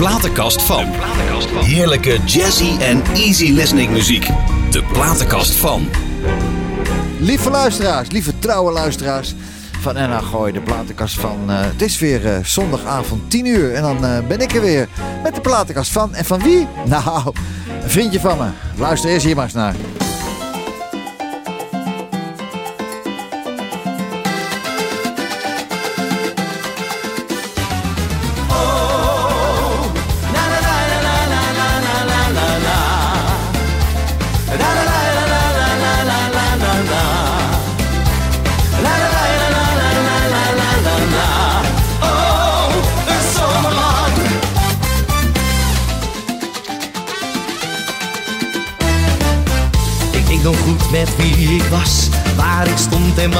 platenkast van. Heerlijke jazzy en easy listening muziek. De platenkast van. Lieve luisteraars, lieve trouwe luisteraars van NH Gooi, de platenkast van. eh, het is weer eh, zondagavond 10 uur en dan eh, ben ik er weer met de platenkast van. En van wie? Nou, een vriendje van me. Luister eerst hier maar eens naar.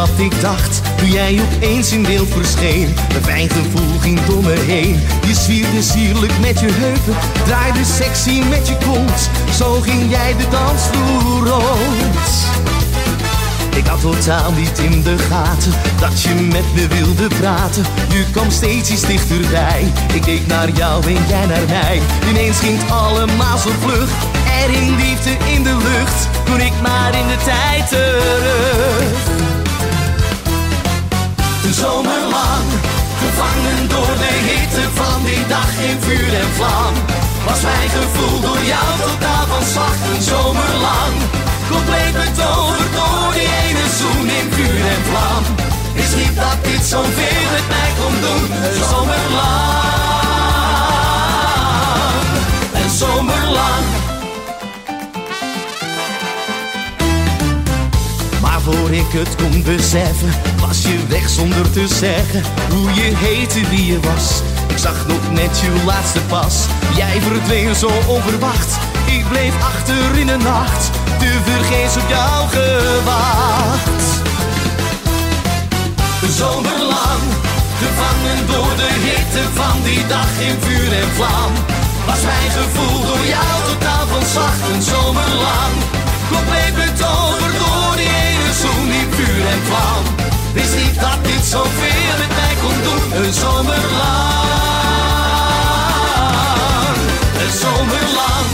Wat ik dacht. Toen jij opeens in beeld verscheen, een fijn gevoel ging door me heen. Je zwierde sierlijk met je heupen, draaide sexy met je kont. Zo ging jij de dansvloer rond. Ik had totaal niet in de gaten dat je met me wilde praten. Je kwam steeds iets dichterbij. Ik keek naar jou en jij naar mij. Ineens ging het allemaal zo vlug. Er liefde in de lucht. Toen ik maar in de tijd terug. Een zomer lang, gevangen door de hitte van die dag in vuur en vlam. Was mijn gevoel door jou totaal van slag. Een zomer lang, compleet betoverd door die ene zoen in vuur en vlam. Is niet dat dit zoveel met mij kon doen. Ik het kon beseffen, was je weg zonder te zeggen hoe je heette, wie je was. Ik zag nog net je laatste pas, jij verdween zo onverwacht. Ik bleef achter in de nacht, te vergeefs op jou gewacht. Een zomer lang, gevangen door de hitte van die dag in vuur en vlam. Was mijn gevoel door jou totaal van slag, een zomer lang. Compleet betoverd door die zoen in vuur en vlam. Wist niet dat dit zoveel met mij kon doen, een zomer lang. Een zomer lang,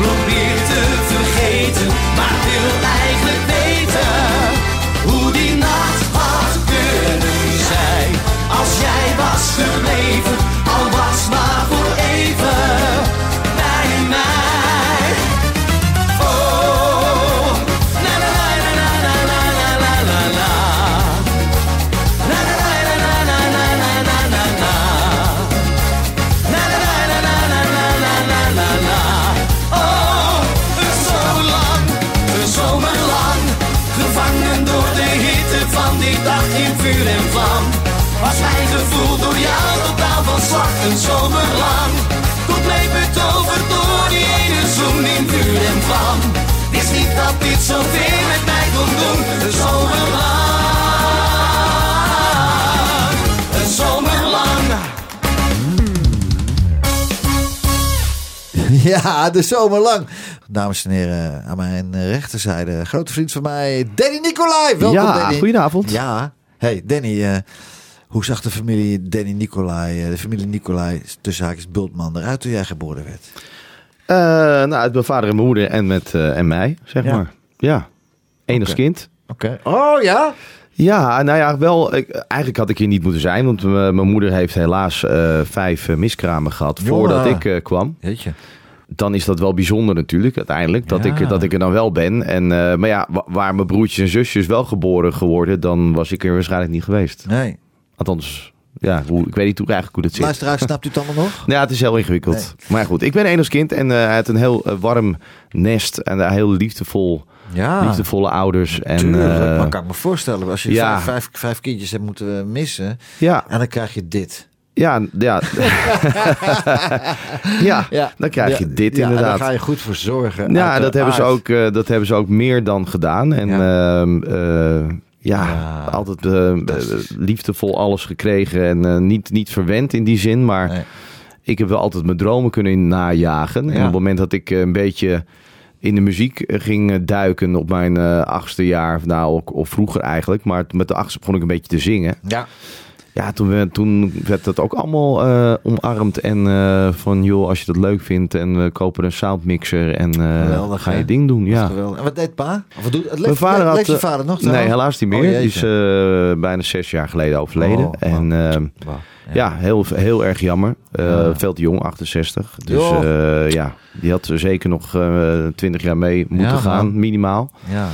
probeer te vergeten, maar wil eigenlijk weten hoe die nacht had kunnen zijn. Als jij was gebleven, vuur en vlam. Was mijn gevoel door jou totaal van slag, een zomer lang. Compleet betoverd door die ene zoen in vuur en vlam. Wist niet dat dit zoveel met mij kon doen, een zomer lang. Een zomer lang. Ja, de zomer lang. Dames en heren, aan mijn rechterzijde, grote vriend van mij, Danny Nicolai. Welkom, ja, Danny. goedenavond. Ja, hey Danny, eh, hoe zag de familie Danny Nicolai, eh, de familie Nicolai, tussen haakjes Bultman, eruit toen jij geboren werd? Eh, nou, het mijn vader en mijn moeder en, met, en mij, zeg Ja. maar. Ja, enig kind. Oké. Oh ja? Ja, nou ja, wel. Ik, eigenlijk had ik hier niet moeten zijn, want mijn moeder heeft helaas vijf miskramen gehad Jongen. voordat ik kwam. Weet je. Dan is dat wel bijzonder natuurlijk, uiteindelijk, dat, Ja. ik, dat ik er dan wel ben. En, eh, maar ja, wa- waar mijn broertjes en zusjes wel geboren geworden, dan was ik er waarschijnlijk niet geweest. Nee. Althans, ja, hoe, ik weet niet hoe, eigenlijk hoe dat zit. Luisteraar, snapt u het allemaal nog? Ja, het is heel ingewikkeld. Nee. Maar goed, ik ben enig kind en eh, hij had een heel eh, warm nest en daar heel liefdevol, Ja. liefdevolle ouders. En, Tuurlijk, eh, maar kan ik me voorstellen, als je ja. vijf, vijf kindjes hebt moeten missen, ja, en dan krijg je dit. Ja, ja. ja, Ja. dan krijg je dit ja, inderdaad. daar ga je goed voor zorgen. Ja, dat hebben, ze ook, eh, dat hebben ze ook meer dan gedaan. En Ja. ehm, eh, ja, altijd eh, liefdevol alles gekregen. En niet, niet verwend in die zin, maar Nee. ik heb wel altijd mijn dromen kunnen najagen. En op het moment dat ik een beetje in de muziek ging duiken op mijn achtste jaar, nou, ook- of vroeger eigenlijk. Maar met de achtste begon ik een beetje te zingen. Ja. Ja, toen, werd- toen werd dat ook allemaal eh, omarmd. En eh, van, joh, als je dat leuk vindt en we kopen een soundmixer en Geweldig, ga hè? je ding doen. Ja. En wat deed pa? Of wat doet, Mijn vader had... je vader nog? Nee, helaas niet Oh, meer. Die is bijna zes jaar geleden overleden. Oh, en eh, Wauw. ja, heel, heel erg jammer. Ja. Veel te jong, 68. Dus ja, die had er zeker nog eh 20 jaar mee moeten Ja, gaan, minimaal. Ja.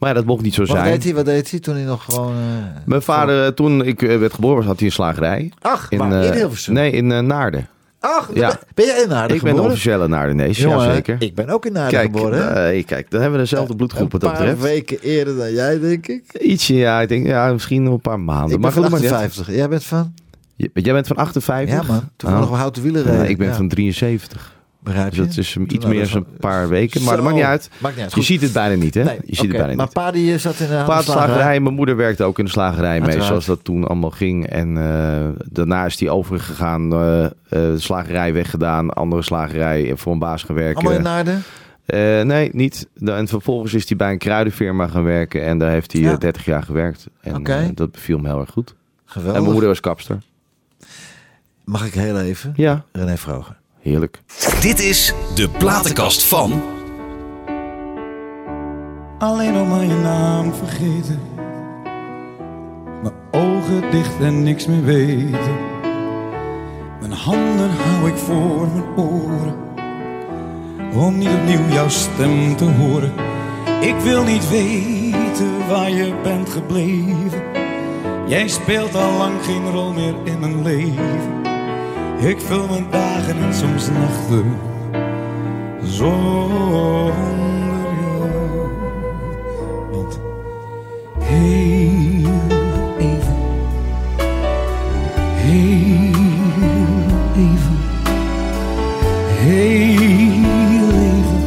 Maar ja, dat mocht niet zo Wat zijn. deed hij? Wat deed hij toen hij nog gewoon... eh, Mijn vader, eh, toen ik eh, werd geboren was, had hij een slagerij. Ach, In, Hilversum? Nee, in Naarden. Ach, Ja. ben jij in Naarden ik ben de officiële Naardenees, ja zeker. Ik ben ook in Naarden Kijk, geboren. nee, kijk, dan hebben we dezelfde bloedgroep wat Een dat paar betreft. weken eerder dan jij, denk ik. Ietsje, ja, ik denk, ja, misschien nog een paar maanden. Ik ben maar van goed, maar niet uit. 58. Jij bent van? Jij bent van 58? Ja, man. Toen we Oh. nog wel houten wielen Ja, reden. ik ben Ja. van 73. Begrijp Dus dat is iets meer dan een paar weken. Maar dat maakt niet uit. Maakt niet uit. Je ziet het bijna niet, hè? Nee, je ziet het bijna Maar niet. pa die eh, zat in de Plaatslagerij, mijn moeder werkte ook in de slagerij mee, zoals dat toen allemaal ging. En eh, daarna is die overgegaan, eh eh, de slagerij weggedaan, andere slagerij voor een baas gaan werken. Allemaal in Naarden? Eh, nee, niet. En vervolgens is hij bij een kruidenfirma gaan werken en daar heeft hij Ja. eh, 30 jaar gewerkt. En eh, dat beviel me heel erg goed. Geweldig. En mijn moeder was kapster. Mag ik heel even? Ja, René Vroger. Heerlijk. Dit is de platenkast van. Alleen nog maar je naam vergeten. Mijn ogen dicht en niks meer weten. Mijn handen hou ik voor mijn oren. Om niet opnieuw jouw stem te horen. Ik wil niet weten waar je bent gebleven. Jij speelt al lang geen rol meer in mijn leven. Ik vul mijn dagen en soms nachten. Zonder jou. Want heel even, heel even, heel even,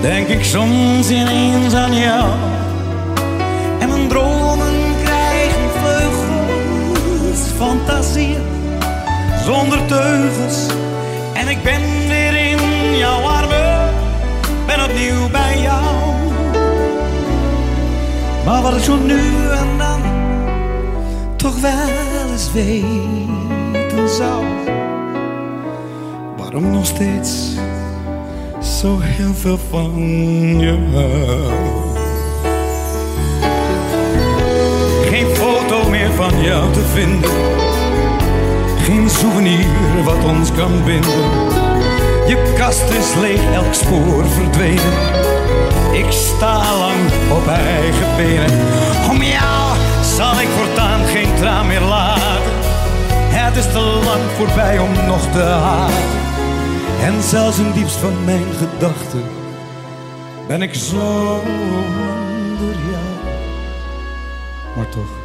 denk ik soms ineens aan jou. En mijn dromen krijgen vleugels, fantasieën zonder teugels. En ik ben weer in jouw armen, ben opnieuw bij jou. Maar wat ik zo nu en dan toch wel eens weten zou. Waarom nog steeds zo heel veel van je. Geen foto meer van jou te vinden. Geen souvenir wat ons kan binden. Je kast is leeg, elk spoor verdwenen. Ik sta lang op eigen benen. Om jou zal ik voortaan geen traan meer laten. Het is te lang voorbij om nog te haten. En zelfs in diepst van mijn gedachten ben ik zonder jou. Maar toch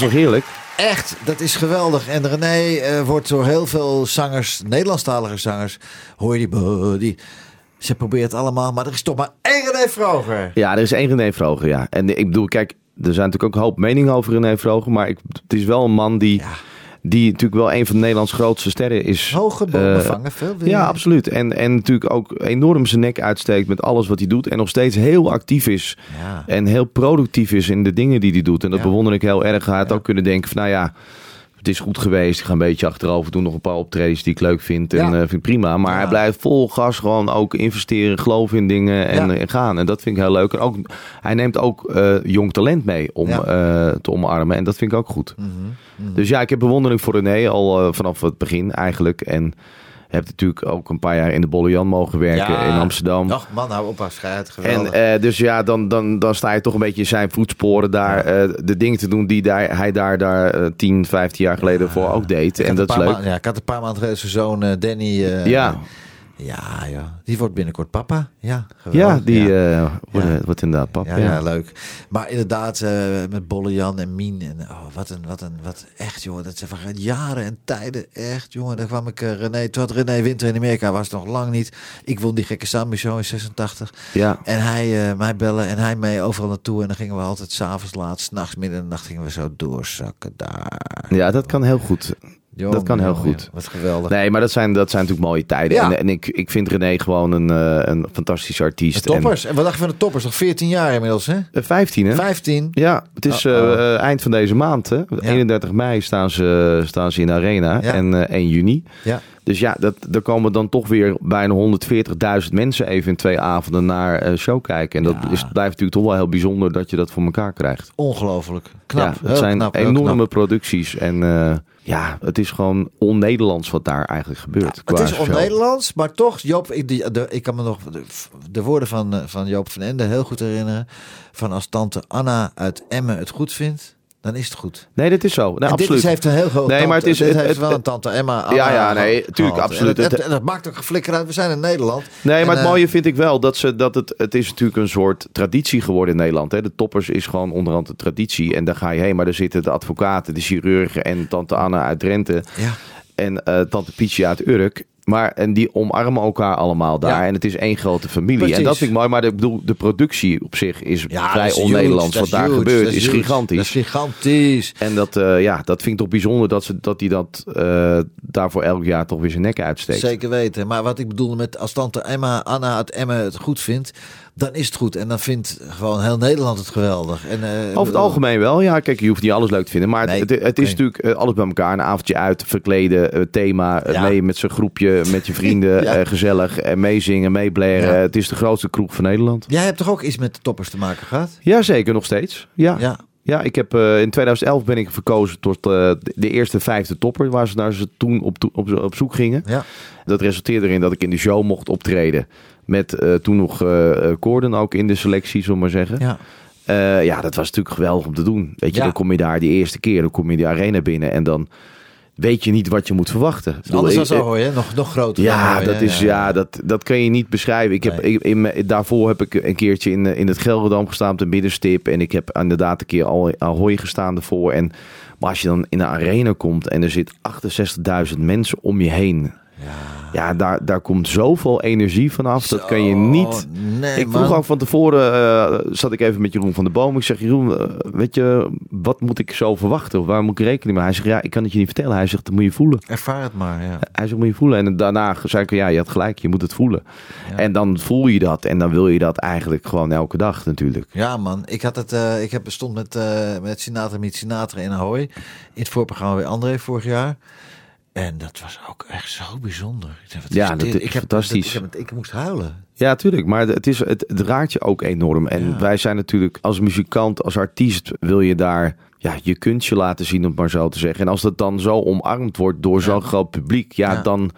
toch heerlijk? echt. Dat is geweldig. En René eh, wordt door heel veel zangers, Nederlandstalige zangers, hoor je die, die... Ze probeert het allemaal, maar er is toch maar één René Vroger. Ja, er is één René Vroger, ja. En ik bedoel, kijk, er zijn natuurlijk ook een hoop meningen over René Vroger. Maar ik, het is wel een man die... Ja. Die natuurlijk wel een van de Nederlands grootste sterren is. Hoge bomen Eh, vangen veel weer. Ja, absoluut. En, en natuurlijk ook enorm zijn nek uitsteekt met alles wat hij doet. En nog steeds heel actief is. Ja. En heel productief is in de dingen die hij doet. En dat Ja. bewonder ik heel erg. Hij had ook kunnen denken van nou ja, het is goed geweest. Ik ga een beetje achterover doen. Nog een paar optredens die ik leuk vind. En Ja. eh, vind ik prima. Maar Ja. hij blijft vol gas gewoon ook investeren. Geloven in dingen en, Ja. en gaan. En dat vind ik heel leuk. En ook, hij neemt ook eh, jong talent mee om eh, te omarmen. En dat vind ik ook goed. Mhm, mhm. Dus ja, ik heb bewondering voor René al eh, vanaf het begin eigenlijk. En heb natuurlijk ook een paar jaar in de Bolle Jan mogen werken Ja. in Amsterdam. Och man, hou op, schijt. En Geweldig. eh, dus ja, dan, dan, dan sta je toch een beetje in zijn voetsporen daar. eh, de dingen te doen die daar, hij daar, daar eh, 10, 15 jaar geleden voor ook deed. Ik En dat is een paar leuk. ja, ik had een paar maanden geleden zijn zoon eh, Danny. ja, Ja, ja. Die wordt binnenkort papa. Ja, geweldig. ja, die ja. eh, wordt, Ja. wordt inderdaad pap. Ja, leuk. Maar inderdaad, eh, met Bolle Jan en Mien. En, oh, wat een, wat een, wat echt, joh. Dat zijn van jaren en tijden. Echt, jongen. Daar kwam ik, eh, René, had René Winter in Amerika, was het nog lang niet. Ik won die gekke Sambi Show in 86. ja. En hij, mij bellen en hij mee overal naartoe. En dan gingen we altijd s'avonds laat, s'nachts midden in de nacht gingen we zo doorzakken daar. Ja, dat kan heel goed. Dat kan heel goed. Wat geweldig. Nee, maar dat zijn, dat zijn natuurlijk mooie tijden. Ja. En, en ik, ik vind René gewoon een, eh, een fantastische artiest. De toppers. En, wat dacht je van de toppers? Nog 14 jaar inmiddels, hè? En, eh, 15 hè? 15. Ja, het is Oh, oh. eh, eind van deze maand. Hè? 31 mei staan ze, staan ze in de arena. Ja. En eh 1 juni. Ja. Dus ja, dat, er komen dan toch weer bijna 140.000 mensen even in twee avonden naar een show kijken. En dat Ja. is, blijft natuurlijk toch wel heel bijzonder dat je dat voor elkaar krijgt. Ongelooflijk. Knap. ja, het heel zijn knap, enorme knap. producties. En ja, het is gewoon on-Nederlands wat daar eigenlijk gebeurt. Het is on-Nederlands, maar toch, Joop, ik, de, ik kan me nog de, de woorden van, eh, van Joop van Ende heel goed herinneren. Van als tante Anna uit Emmen het goed vindt, dan is het goed. Nee, dat is zo. Nee, en dit absoluut. is, heeft een heel groot Nee, tante, maar het is- dit het- heeft het- wel het- een tante Emma. Anna Ja, ja, nee, tuurlijk, En absoluut. dat- En dat maakt ook een flikker uit. We zijn in Nederland. Nee, maar het eh, mooie vind ik wel dat, ze, dat het, het is natuurlijk een soort traditie geworden in Nederland. Hè. De toppers is gewoon onderhand een traditie. En daar ga je heen. Maar er zitten de advocaten, de chirurgen en tante Anna uit Drenthe. Ja. En eh, tante Pietje uit Urk. Maar, en die omarmen elkaar allemaal daar. Ja. En het is één grote familie. Precies. En dat vind ik mooi. Maar de, ik bedoel, de productie op zich is Ja, vrij on-Nederlands. Wat daar huge, gebeurt is, gigantisch. Dat is gigantisch. En dat, eh, ja, dat vind ik toch bijzonder dat, ze, dat die dat eh, daarvoor elk jaar toch weer zijn nek uitsteekt. Zeker weten. Maar wat ik bedoelde met als tante Emma, Anna uit Emmen het goed vindt, dan is het goed. En dan vindt gewoon heel Nederland het geweldig. En, eh, Over het algemeen wel. Ja, kijk, je hoeft niet alles leuk te vinden. Maar Nee, het, het, het is nee. natuurlijk eh, alles bij elkaar. Een avondje uit, verkleden, eh, thema. Ja. Mee met zijn groepje, met je vrienden. Ja. gezellig. en meezingen, meeblaren. Ja. Het is de grootste kroeg van Nederland. Jij hebt toch ook iets met de toppers te maken gehad? Ja, zeker nog steeds. Ja, ja. Ja. ik heb, in 2011 ben ik verkozen tot de- eerste vijfde topper. Waar ze naar ze toen op, op, op zoek gingen. Ja. Dat resulteerde erin dat ik in de show mocht optreden. Met eh, toen nog eh Corden ook in de selectie, zullen we maar zeggen. Ja. Eh, ja, dat was natuurlijk geweldig om te doen. Weet je, Ja. dan kom je daar die eerste keer, dan kom je de arena binnen en dan weet je niet wat je moet verwachten. Bedoel, Anders dan zo hoor je, nog, nog groter. ja, dat hè? is, ja, dat, dat kan je niet beschrijven. Ik heb, ik, in, daarvoor heb ik een keertje in, eh, in het Gelredam gestaan op de middenstip. En ik heb inderdaad een keer al Ahoy gestaan ervoor. En, maar als je dan in de arena komt en er zit 68.000 mensen om je heen. Ja, daar, daar komt zoveel energie vanaf. Dat kan je niet... Nee, ik vroeg man. ook van tevoren, eh, zat ik even met Jeroen van der Boom. Ik zeg, Jeroen, eh, weet je, wat moet ik zo verwachten? Of waar moet ik rekening mee? Hij zegt, ja, ik kan het je niet vertellen. Hij zegt, dat moet je voelen. Ervaar het maar, ja. Hij zegt, moet je voelen. En daarna zei ik, ja, je had gelijk, je moet het voelen. Ja. En dan voel je dat. En dan wil je dat eigenlijk gewoon elke dag natuurlijk. Ja, man. Ik, had het, eh, ik heb, stond met, met Sinatra Meet Sinatra in Ahoy. In het voorprogramma bij André vorig jaar. En dat was ook echt zo bijzonder. Ik wat Ja, is dat dit? is ik heb, fantastisch. dat- ik, heb, ik moest huilen. Ja, tuurlijk. Maar het, is, het, het raakt je ook enorm. En Ja. wij zijn natuurlijk als muzikant, als artiest, wil je daar ja, je kunstje laten zien, om het maar zo te zeggen. En als dat dan zo omarmd wordt door zo'n groot publiek, ja, Ja. dan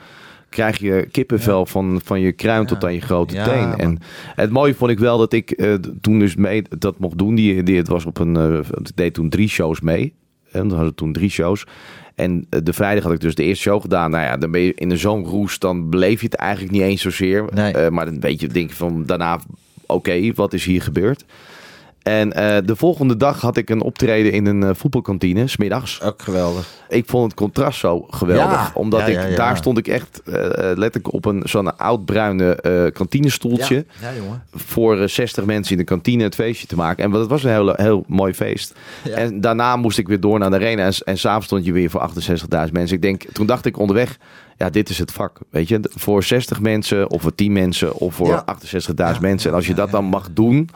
krijg je kippenvel van, van je kruin tot aan je grote teen. En het mooie vond ik wel dat ik eh, toen dus mee dat mocht doen. Die, die, het was op een, eh, ik deed toen drie shows mee. En dan hadden we toen drie shows. En eh, de vrijdag had ik dus de eerste show gedaan. Nou ja, dan ben je in zo'n roes, dan beleef je het eigenlijk niet eens zozeer. Nee. Eh, maar dan weet je, denk je van daarna, oké, wat is hier gebeurd? En eh, de volgende dag had ik een optreden in een eh, voetbalkantine, smiddags. Ook geweldig. Ik vond het contrast zo geweldig. Ja, omdat ja, ik, ja, daar stond ik echt eh, letterlijk op een zo'n oud bruine eh kantinestoeltje. Jongen. Voor eh, 60 mensen in de kantine het feestje te maken. En dat was een heel, heel mooi feest. En daarna moest ik weer door naar de arena. En, en s'avonds stond je weer voor 68.000 mensen. Ik denk, toen dacht ik onderweg, ja, dit is het vak. Weet je, voor 60 mensen of voor 10 mensen of voor Ja. 68.000 Ja. mensen. En als je dat dan mag doen,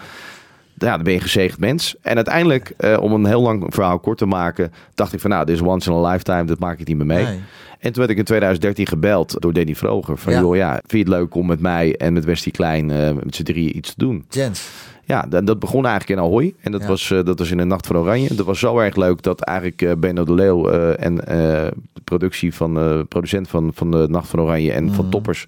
ja, dan ben je een gezegend mens. En uiteindelijk, eh, om een heel lang verhaal kort te maken, dacht ik van nou, dit is once in a lifetime, dat maak ik niet meer mee. Nee. En toen werd ik in 2013 gebeld door Danny Vroger. Van Ja. joh, ja, vind je het leuk om met mij en met Westie Klein eh, met z'n drieën iets te doen? Jens. Ja, dat, dat begon eigenlijk in Ahoy. En dat, Ja. was, eh, dat was in de Nacht van Oranje. Dat was zo erg leuk dat eigenlijk eh Benno de Leeuw en de productie van, producent van, van de Nacht van Oranje en van Mhm. Toppers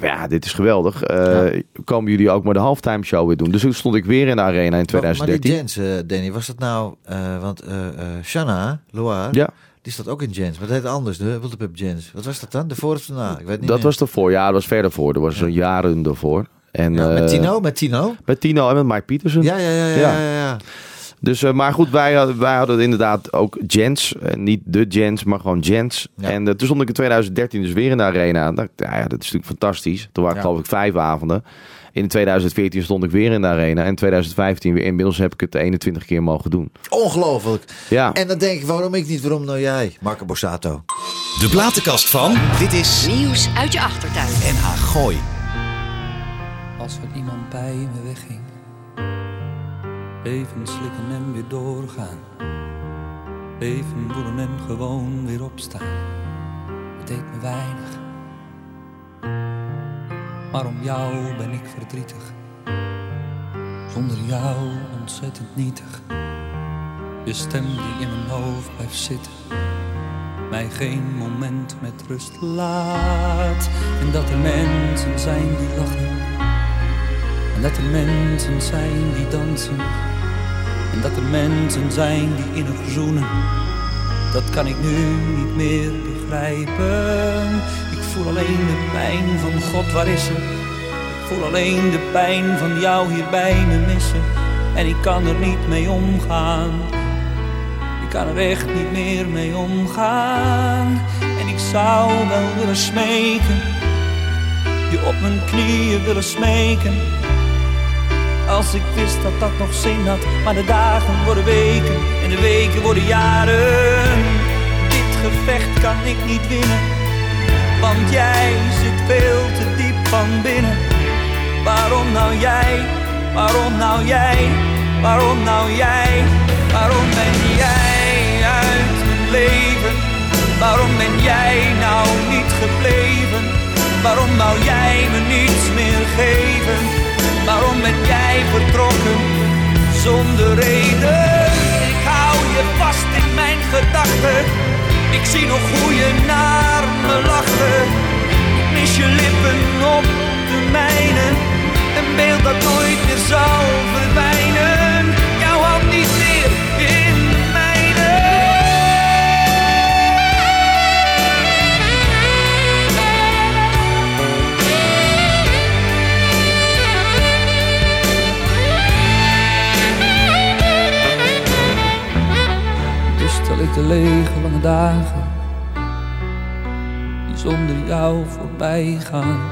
ja, dit is geweldig. Eh, Komen jullie ook maar de halftime show weer doen? Dus toen stond ik weer in de arena in Maar, maar 2013. die Jens, eh, Danny, was dat nou... eh, want Shanna, Loire, ja, die staat ook in Jens. Maar dat heet anders, de Wildepip Jens. Wat was dat dan? De voor of daarna? Ik weet niet dat meer. was ervoor. Ja, dat was verder voor. Dat was Ja. een jaren ervoor. En, Ja, met Tino, met Tino. Met Tino en met Mike Pietersen. Ja, ja, ja, ja, Ja. Dus, eh, maar goed, wij, hadden- wij hadden inderdaad ook Jens. Eh, niet de Jens, maar gewoon Jens. Ja. En eh, toen stond ik in 2013 dus weer in de arena. En dacht, ik, ja, ja, dat is natuurlijk fantastisch. Toen waren Ja. geloof ik vijf avonden. In 2014 stond ik weer in de arena. En in 2015 weer. Inmiddels heb ik het 21 keer mogen doen. Ongelooflijk. Ja, En dan denk ik, waarom ik niet, waarom nou jij? Marco Borsato. De platenkast van. Dit is Nieuws uit je achtertuin. NH Gooi. Als er iemand bij me wegging, even slikken en doorgaan. Even voelen en gewoon weer opstaan. Het deed me weinig. Maar om jou ben ik verdrietig. Zonder jou ontzettend nietig. Je stem die in mijn hoofd blijft zitten. Mij geen moment met rust laat. En dat er mensen zijn die lachen. En dat er mensen zijn die dansen. En dat er mensen zijn die innig zoenen. Dat kan ik nu niet meer begrijpen. Ik voel alleen de pijn van God, waar is ze? Ik voel alleen de pijn van jou hier bij me missen. En ik kan er niet mee omgaan. Ik kan er echt niet meer mee omgaan. En ik zou wel willen smeken. Je op mijn knieën willen smeken. Als ik wist dat dat nog zin had, maar de dagen worden weken en de weken worden jaren. Dit gevecht kan ik niet winnen, want jij zit veel te diep van binnen. Waarom nou jij, waarom nou jij, waarom nou jij, waarom ben jij uit mijn leven? Waarom ben jij nou niet gebleven? Waarom wou jij me niets meer geven? Waarom ben jij vertrokken zonder reden? Ik hou je vast in mijn gedachten. Ik zie nog hoe je naar me lachte. Mis je lippen op de mijne. Een beeld dat nooit meer zal verdwijnen. De lege lange dagen die zonder jou voorbij gaan.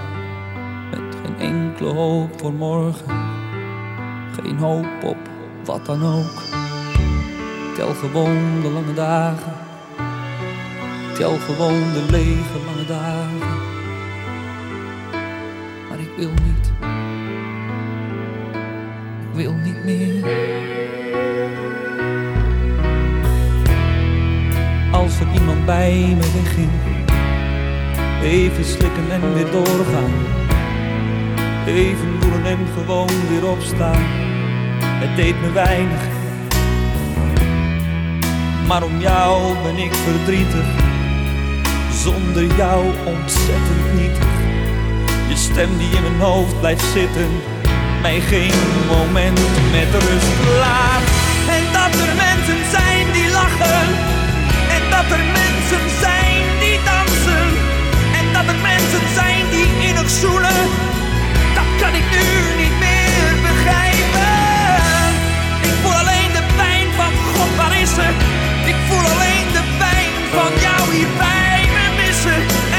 Met geen enkele hoop voor morgen, geen hoop op wat dan ook. Tel gewoon de lange dagen, tel gewoon de lege lange dagen. Maar ik wil niet, ik wil niet meer. Iemand bij me wegging, even slikken en weer doorgaan. Even voelen en gewoon weer opstaan. Het deed me weinig, maar om jou ben ik verdrietig. Zonder jou ontzettend nietig. Je stem die in mijn hoofd blijft zitten, mij geen moment met rust laat. dat er mensen zijn die dansen. En dat er mensen zijn die innig zoelen, Dat kan ik nu niet meer begrijpen. Ik voel alleen de pijn van God, waar is ze? Ik voel alleen de pijn van jou hier bij me missen.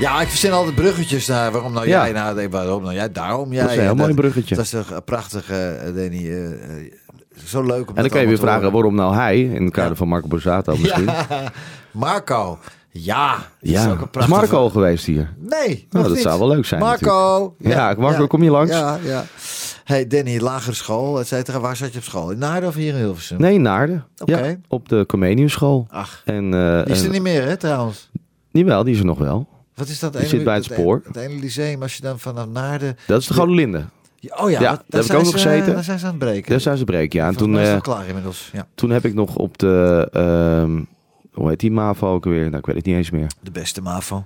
Ja, ik verzin altijd bruggetjes naar waarom nou Ja. jij nou, waarom nou jij, daarom jij. Dat is een heel mooi bruggetje. Dat is een prachtige, eh, Danny. eh, eh, zo leuk om En dan kan je weer vragen horen. waarom nou hij, in het kader van Marco Borsato misschien. Ja, Ja, Marco. Ja, dat is ook een is prachtige... Marco al geweest hier? Nee, Nou, dat niet. zou wel leuk zijn Marco. Ja, Marco, kom je langs? Ja, ja. Hey Danny, lagere school, et cetera. Waar zat je op school? In Naarden of hier in Hilversum? Nee, Naarden. Oké. Ja, op de Comenius school. Ach, En, eh, die is er en- niet meer hè trouwens. niet wel, die is er nog wel. Wat is dat? Die zit bij het dat spoor. Het ene lyceum, als je dan vanaf Naarden... Dat is de Gouden Linde. Ja, Oh ja, Ja, wat- daar heb ik ook nog ze- gezeten. Daar zijn ze aan het breken. Daar zijn ze breken, ja. En Volgens toen, is het klaar inmiddels. Ja, toen heb ik nog op de, ehm, hoe heet die MAVO ook weer? Nou, ik weet het niet eens meer. de beste MAVO.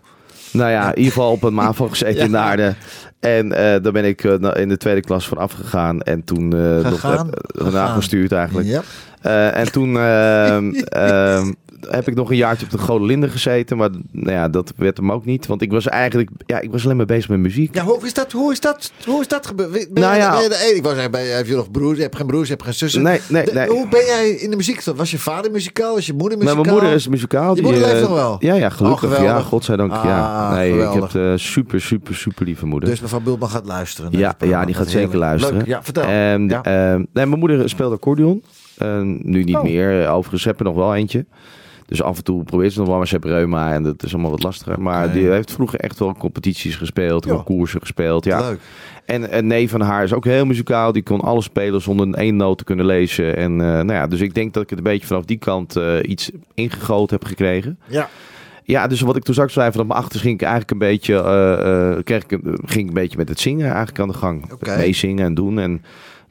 Nou ja, in ieder geval op een MAVO gezeten in Naarden. En eh daar ben ik eh, in de tweede klas van afgegaan. En toen nog gestuurd eigenlijk. Ja. Eh, en toen ehm, ehm, heb ik nog een jaartje op de Gouden Linde gezeten. Maar nou ja, dat werd hem ook niet. Want ik was eigenlijk, ja, ik was alleen maar bezig met muziek. Ja, hoe is dat, hoe is dat, hoe is dat gebeurd? Ben, Nou ja. de? Ik zeggen, ben je, heb je nog broers? Je hebt geen broers, je hebt geen zussen? Nee, nee, De- nee. Hoe ben jij in de muziek? Was je vader muzikaal? Was je moeder Nou, muzikaal? mijn moeder is muzikaal. Je moeder leeft eh, nog wel? Ja, ja, Oh, gelukkig. ja, geweldig. godzijdank. Ah, ja. Nee, geweldig. ik heb de super, super, super lieve moeder. Dus mevrouw Bultman gaat luisteren. ja, ja, die gaat zeker heerlijk. luisteren. Leuk. Ja, vertel. En, Ja. ehm, nee, mijn moeder speelt accordeon. Eh, nu niet Oh. meer. Overigens heb er nog wel eentje. Dus af en toe probeert ze nog wel, maar ze heeft reuma en dat is allemaal wat lastiger. Maar die heeft vroeger echt wel competities gespeeld, koersen gespeeld. Ja. Leuk. En een neef van haar is ook heel muzikaal. Die kon alles spelen zonder een één noot te kunnen lezen. En eh, nou ja, dus ik denk dat ik het een beetje vanaf die kant eh, iets ingegoten heb gekregen. Ja. Ja, dus wat ik toen straks zei, vanaf mijn achters ging ik eigenlijk een beetje, eh, kreeg ik, ging ik een beetje met het zingen eigenlijk aan de gang. Met meezingen en doen. En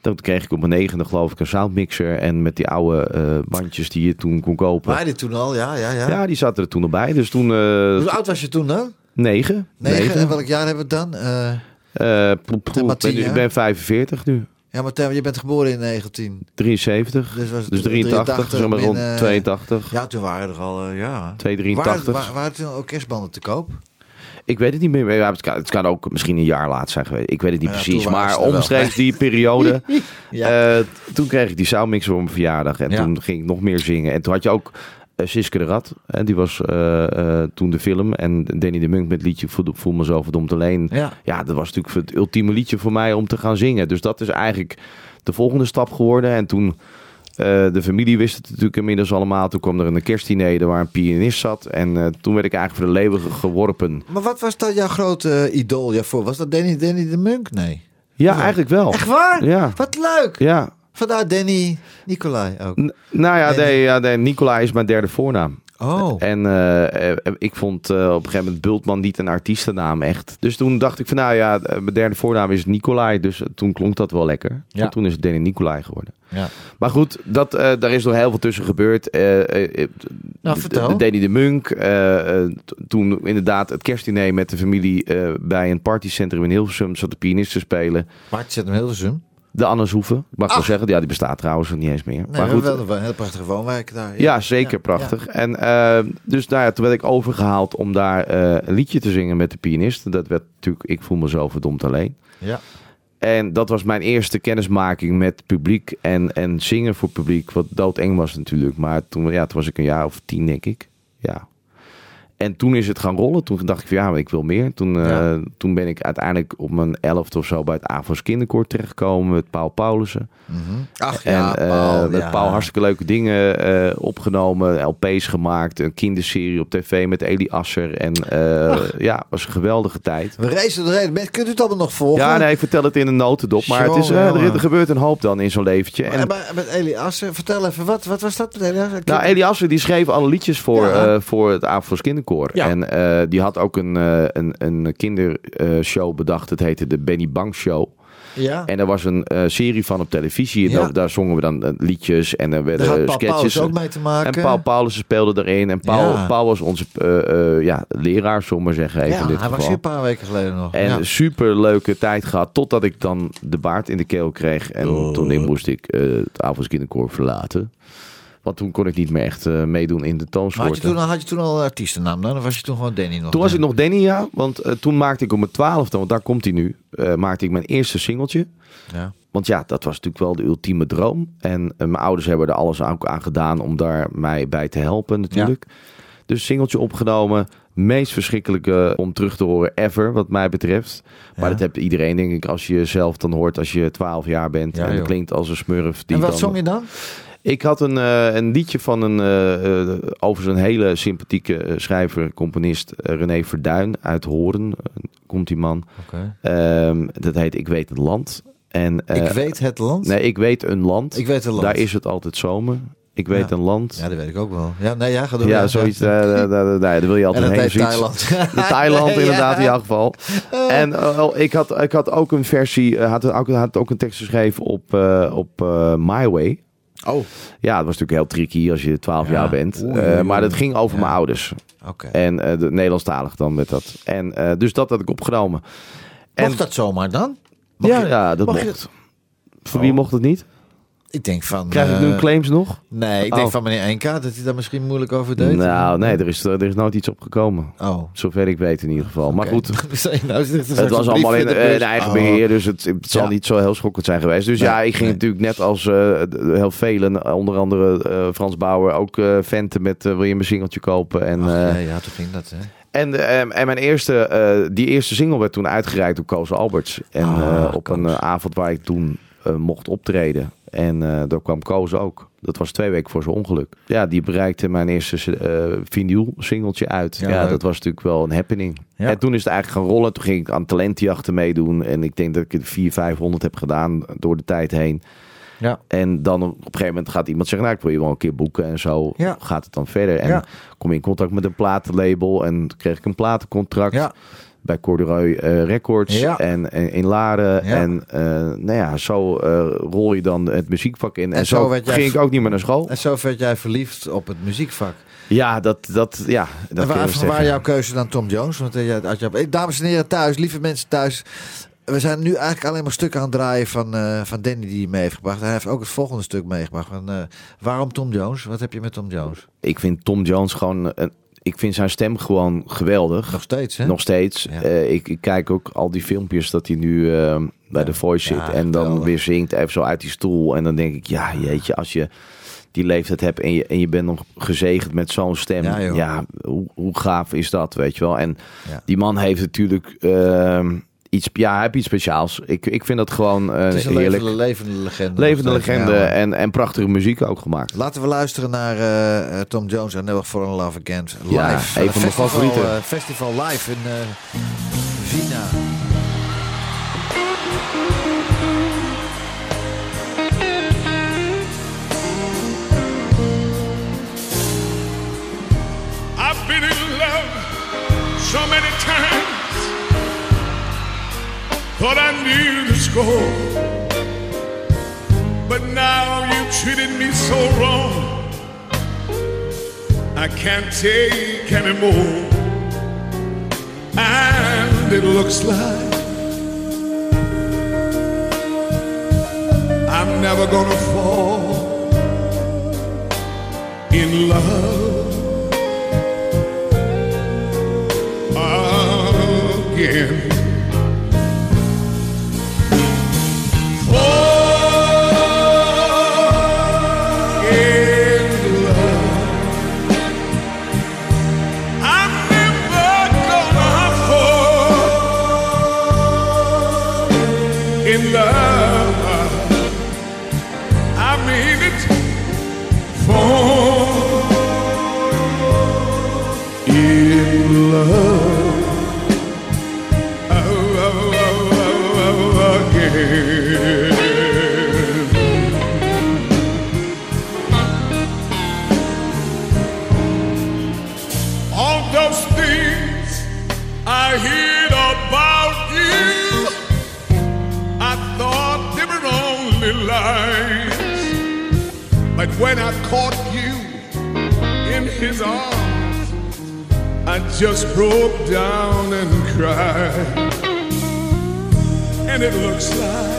dan kreeg ik op mijn negende geloof ik een soundmixer. En met die oude eh, bandjes die je toen kon kopen. Waar dit toen al? Ja, ja, ja. Ja, die zaten er toen al bij. Dus toen eh Hoe oud was je toen dan? negen. Negen. En welk jaar hebben we het dan? Eh, Eh, poe, maar ik, ben, ik ben 45 nu. ja, maar Tim, je bent geboren in 19. 73. Dus, was Dus 83, zeg maar min, rond eh, 82. Ja, toen waren er al, eh, ja. 283. Waren, waren, waren er toen ook kerstbanden te koop? Ik weet het niet meer. Ja, het, kan, het kan ook misschien een jaar laat zijn geweest. Ik weet het niet Ja, precies. Maar omstreeks die periode. Ja. eh, toen kreeg ik die soundmixer voor mijn verjaardag. En toen ging ik nog meer zingen. En toen had je ook eh, Siske de Rat. En die was eh, toen de film. En Danny de Munk met liedje Voel, Voel me zo verdomd alleen. ja. Ja, dat was natuurlijk het ultieme liedje voor mij om te gaan zingen. Dus dat is eigenlijk de volgende stap geworden. En toen, de familie wist het natuurlijk inmiddels allemaal. Toen kwam er een kerstdiner waar een pianist zat. En eh, toen werd ik eigenlijk voor de leeuwen ge- geworpen. Maar wat was dat jouw grote eh, idool daarvoor? Was dat Danny, Danny de Munk? Nee. Ja, eigenlijk wel. Echt waar? Ja. Wat leuk. Ja. Vandaar Danny Nicolai ook. N- nou ja, Danny. ja Nicolai is mijn derde voornaam. Oh. En eh, eh, ik vond eh, op een gegeven moment Bultman niet een artiestennaam echt. Dus toen dacht ik van nou ja, mijn derde voornaam is Nicolai. Dus toen klonk dat wel lekker. Ja. En toen is het Danny Nicolai geworden. Ja. Maar goed, dat, daar is nog heel veel tussen gebeurd. Nou, vertel. de Danny de Munk. toen inderdaad het kerstdiner met de familie bij een partycentrum in Hilversum zat de pianist te spelen. Hem Hilversum. De Anne Hoeven. Ik mag wel zeggen, ja, die bestaat trouwens nog niet eens meer. Nee, maar goed, wel een heel prachtige woonwijk daar. ja, zeker Ja, prachtig. En eh, dus nou ja, toen werd ik overgehaald om daar eh, een liedje te zingen met de pianist. Dat werd natuurlijk Ik voel me zo verdomd alleen. Ja. En dat was mijn eerste kennismaking met publiek en, en zingen voor publiek. Wat doodeng was natuurlijk. Maar toen, ja, toen was ik een jaar of tien, denk ik. Ja. En toen is het gaan rollen. Toen dacht ik van ja, maar ik wil meer. Toen, eh, toen ben ik uiteindelijk op mijn elfde of zo bij het AVOS Kinderkoor terechtgekomen met Paul Paulussen. Mhm. Ach En ja, eh, Paul, met ja. Paul hartstikke leuke dingen eh, opgenomen, LP's gemaakt, een kinderserie op tv met Eli Asser. En eh, ja, was een geweldige tijd. We erheen. Men- Kunt u het allemaal nog volgen? Ja, nee, ik vertel het in een notendop. Maar het is, eh, er, gebeurt een hoop dan in zo'n leventje. En En, maar met Eli Assen, vertel even, wat, wat was dat met Eli Assen? nou, Eli Asser die schreef alle liedjes voor, Ja. eh, voor het Avondvoors Kinderkoor. Ja. En eh, die had ook een, eh, een, een kindershow bedacht. Het heette de Benny Bang Show. Ja. En er was een eh, serie van op televisie. En Ja. daar, daar zongen we dan liedjes en er Daar werden Paul sketches. Paulus ook mee te maken. En Paul Paulussen speelde erin. En Paul, Ja. Paul was onze ja, leraar, zullen we zeggen. Even ja, in dit hij was hier een paar weken geleden nog. En super leuke tijd gehad. Totdat ik dan de baard in de keel kreeg. En Oh. toen moest ik het avondskinderkoor verlaten. Want toen kon ik niet meer echt eh, meedoen in de Maar had, je toonsoorten. toen, al- had je toen al artiestennaam dan? Of was je toen gewoon Danny nog? Toen was ik nog Danny, ja. Want eh, toen maakte ik op mijn twaalfde, want daar komt hij nu, eh, maakte ik mijn eerste singeltje. Ja. Want ja, dat was natuurlijk wel de ultieme droom. En mijn ouders hebben er alles aan, aan gedaan om daar mij bij te helpen natuurlijk. Dus singeltje opgenomen. Meest verschrikkelijke om terug te horen ever, wat mij betreft. Maar Ja. dat heeft iedereen, denk ik, als je zelf dan hoort als je 12 jaar bent. Ja, en het klinkt als een smurf. Die En wat dan- zong je dan? Ik had een, eh, een liedje van een, eh, over zo'n hele sympathieke schrijver, componist, René Verduin uit Horen. komt die man. Ehm, dat heet Ik weet het land. En, ik weet het land. Nee, ik weet een land. Ik weet land. Daar is het altijd zomer. Ik weet Ja. een land. Ja, dat weet ik ook wel. Ja, nee, ja, ga door. Ja, zoiets. eh, daar, daar, daar wil je En altijd dat heen. heet. Thailand. De Thailand Nee, inderdaad ja. in jouw geval. En wel, ik, had, ik had ook een versie, had, ook, had ook een tekst geschreven op, eh, op My Way. Oh, Ja, dat was natuurlijk heel tricky als je 12 Ja. jaar bent. Oei, Eh, oei, maar dat ging over Ja. mijn ouders. En eh de Nederlandstalig dan met dat. En eh, dus dat had ik opgenomen. En, Mocht dat zomaar dan? Mag ja, je- ja, dat mag je- mocht. Voor wie Oh. mocht het niet? Ik denk van... Krijg ik eh, nu claims nog? Nee, ik denk Oh. van meneer NK dat hij daar misschien moeilijk over deed. Nou, nee, er is, er is nooit iets opgekomen. Oh. Zover ik weet in ieder geval. Maar goed, nou, er straks het was allemaal in, de eh, in eigen Oh. beheer, dus het, het zal Ja. niet zo heel schokkend zijn geweest. Dus Nee, ja, ik ging nee. natuurlijk net als eh, heel velen, onder andere eh, Frans Bauer, ook eh venten met eh, wil je mijn singeltje kopen. En, Ach, eh, ja, ja, toen ging dat, hè. en, eh, en mijn eerste, eh, die eerste single werd toen uitgereikt door Koos Alberts. En Ah, eh, op een Koos. eh, avond waar ik toen eh, mocht optreden. En eh daar kwam Koos ook. Dat was twee weken voor zijn ongeluk. Ja, die bereikte mijn eerste eh vinyl singeltje uit. Ja, dat was natuurlijk wel een happening. Ja. En toen is het eigenlijk gaan rollen. Toen ging ik aan talentjachten meedoen. En ik denk dat ik er 400, 500 heb gedaan door de tijd heen. Ja. En dan op een gegeven moment gaat iemand zeggen... nou, ik wil je wel een keer boeken en zo Ja. gaat het dan verder. En Ja. kom je in contact met een platenlabel... en kreeg ik een platencontract Ja. Bij Corduroy eh, Records Ja. en, en in Laren. Ja. En eh, nou ja, zo eh, rol je dan het muziekvak in. En, En zo zo, werd jij ging v- ik ook niet meer naar school. En zo werd jij verliefd op het muziekvak. Ja, dat, dat, ja, dat en waar, jouw keuze dan Tom Jones? Want jij je, dames en heren thuis, lieve mensen thuis. We zijn nu eigenlijk alleen maar stukken aan het draaien van, van Danny die hij mee heeft gebracht. Hij heeft ook het volgende stuk meegebracht. Van, waarom Tom Jones? Wat heb je met Tom Jones? Ik vind Tom Jones gewoon... Een, ik vind zijn stem gewoon geweldig. Nog steeds, hè? Nog steeds. Ja. Eh, ik, ik kijk ook al die filmpjes dat hij nu eh, bij Ja. The Voice Ja, zit. En dan geweldig. weer zingt even zo uit die stoel. En dan denk ik, ja jeetje, als je die leeftijd hebt en je, en je bent nog gezegend met zo'n stem. Ja, hoe, hoe gaaf is dat, weet je wel. En die man heeft natuurlijk ehm, iets, ja, hij heeft iets speciaals. Ik, ik vind dat gewoon eh, Het is een heerlijk. levende, levende legende. Levende legende Ja, en, en prachtige muziek ook gemaakt. Laten we luisteren naar eh, Tom Jones en Never Fall in Love Again. Live. Ja, een van mijn favorieten. eh, festival live in Vina. But now you treated me so wrong. I can't take anymore. And it looks like I'm never gonna fall in love. Those things I heard about you, I thought they were only lies. But when I caught you in his arms, I just broke down and cried. And it looks like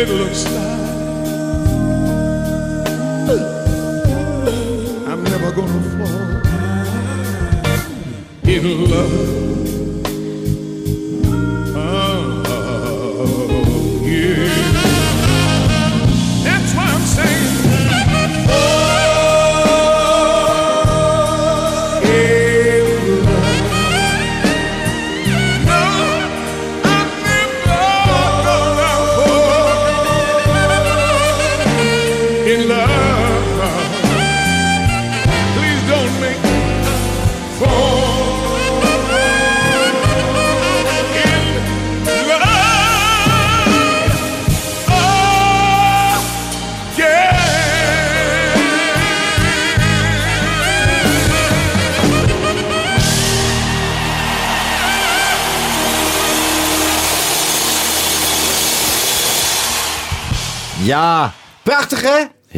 It looks like I'm never gonna fall in love.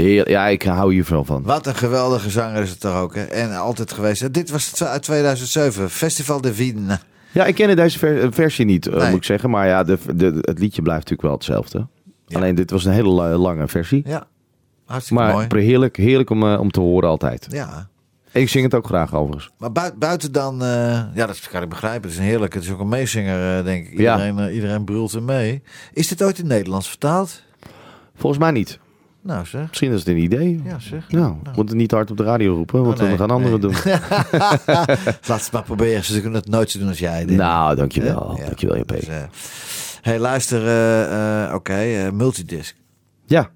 Ja, ik hou hier veel van. Wat een geweldige zanger is het toch ook hè? En altijd geweest. Dit was uit 2007, Festival de Wien. Ja, ik ken deze ver- versie niet, eh, Nee. moet ik zeggen. Maar ja, de, de, het liedje blijft natuurlijk wel hetzelfde. Ja. Alleen dit was een hele la- lange versie. Ja, hartstikke Maar mooi. heerlijk, heerlijk om, eh, om te horen altijd. Ja, ik zing het ook graag overigens. maar bui- buiten dan, eh, ja, dat kan ik begrijpen. Het is een heerlijk. Het is ook een meezinger, denk ik. Iedereen, iedereen brult er mee. Is dit ooit in het Nederlands vertaald? Volgens mij niet. Nou zeg. Misschien is het een idee. Ja, zeg. Nou, moet het niet hard op de radio roepen, want Oh, nee, dan gaan anderen nee. doen. Laat het maar proberen. Ze kunnen het nooit zo doen als jij. denk. Nou, dankjewel. Ja. Dankjewel, JP. Dus, eh, hey, luister. eh, eh, Oké, eh, multidisc. Ja.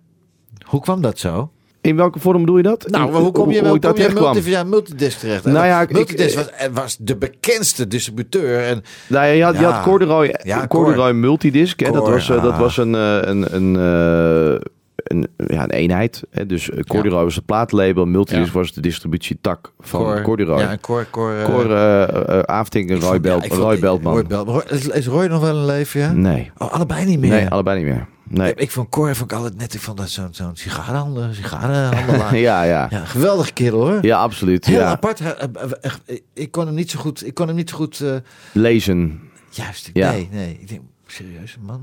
Hoe kwam dat zo? In welke vorm bedoel je dat? Nou, hoe kom je, hoe kom je multi, ja, multidisc terecht? Nou ja, multidisc ik- was, was de bekendste distributeur. En, Nou, ja, je had, je Ja. had Corduroy, Ja, Corduroy Multidisc. Hè, dat, Cor, was, eh, dat ah. was een, een, een, een, ja, een eenheid. Hè. Dus eh, Corduroy was het plaatlabel. Multidisc Ja. was de distributietak van Cor- Corduroy. Ja, Cor, Cor, eh, Cor uh, Aftink en ik Roy, Belt, Roy Beltman. Is, Roy nog wel een leven, ja? Nee. Oh, allebei niet meer. Nee, allebei niet meer. Nee. Ik vond Cor vond ik altijd net, ik vond dat zo'n zo'n sigarenhandel, sigarenhandelaar. ja, ja. ja, geweldige kerel hoor. Ja, absoluut. Heel Ja. apart. Ik kon hem niet zo goed. Ik kon hem niet zo goed. eh, Lezen. juist. Ja. Nee, nee. Ik denk, serieus, man.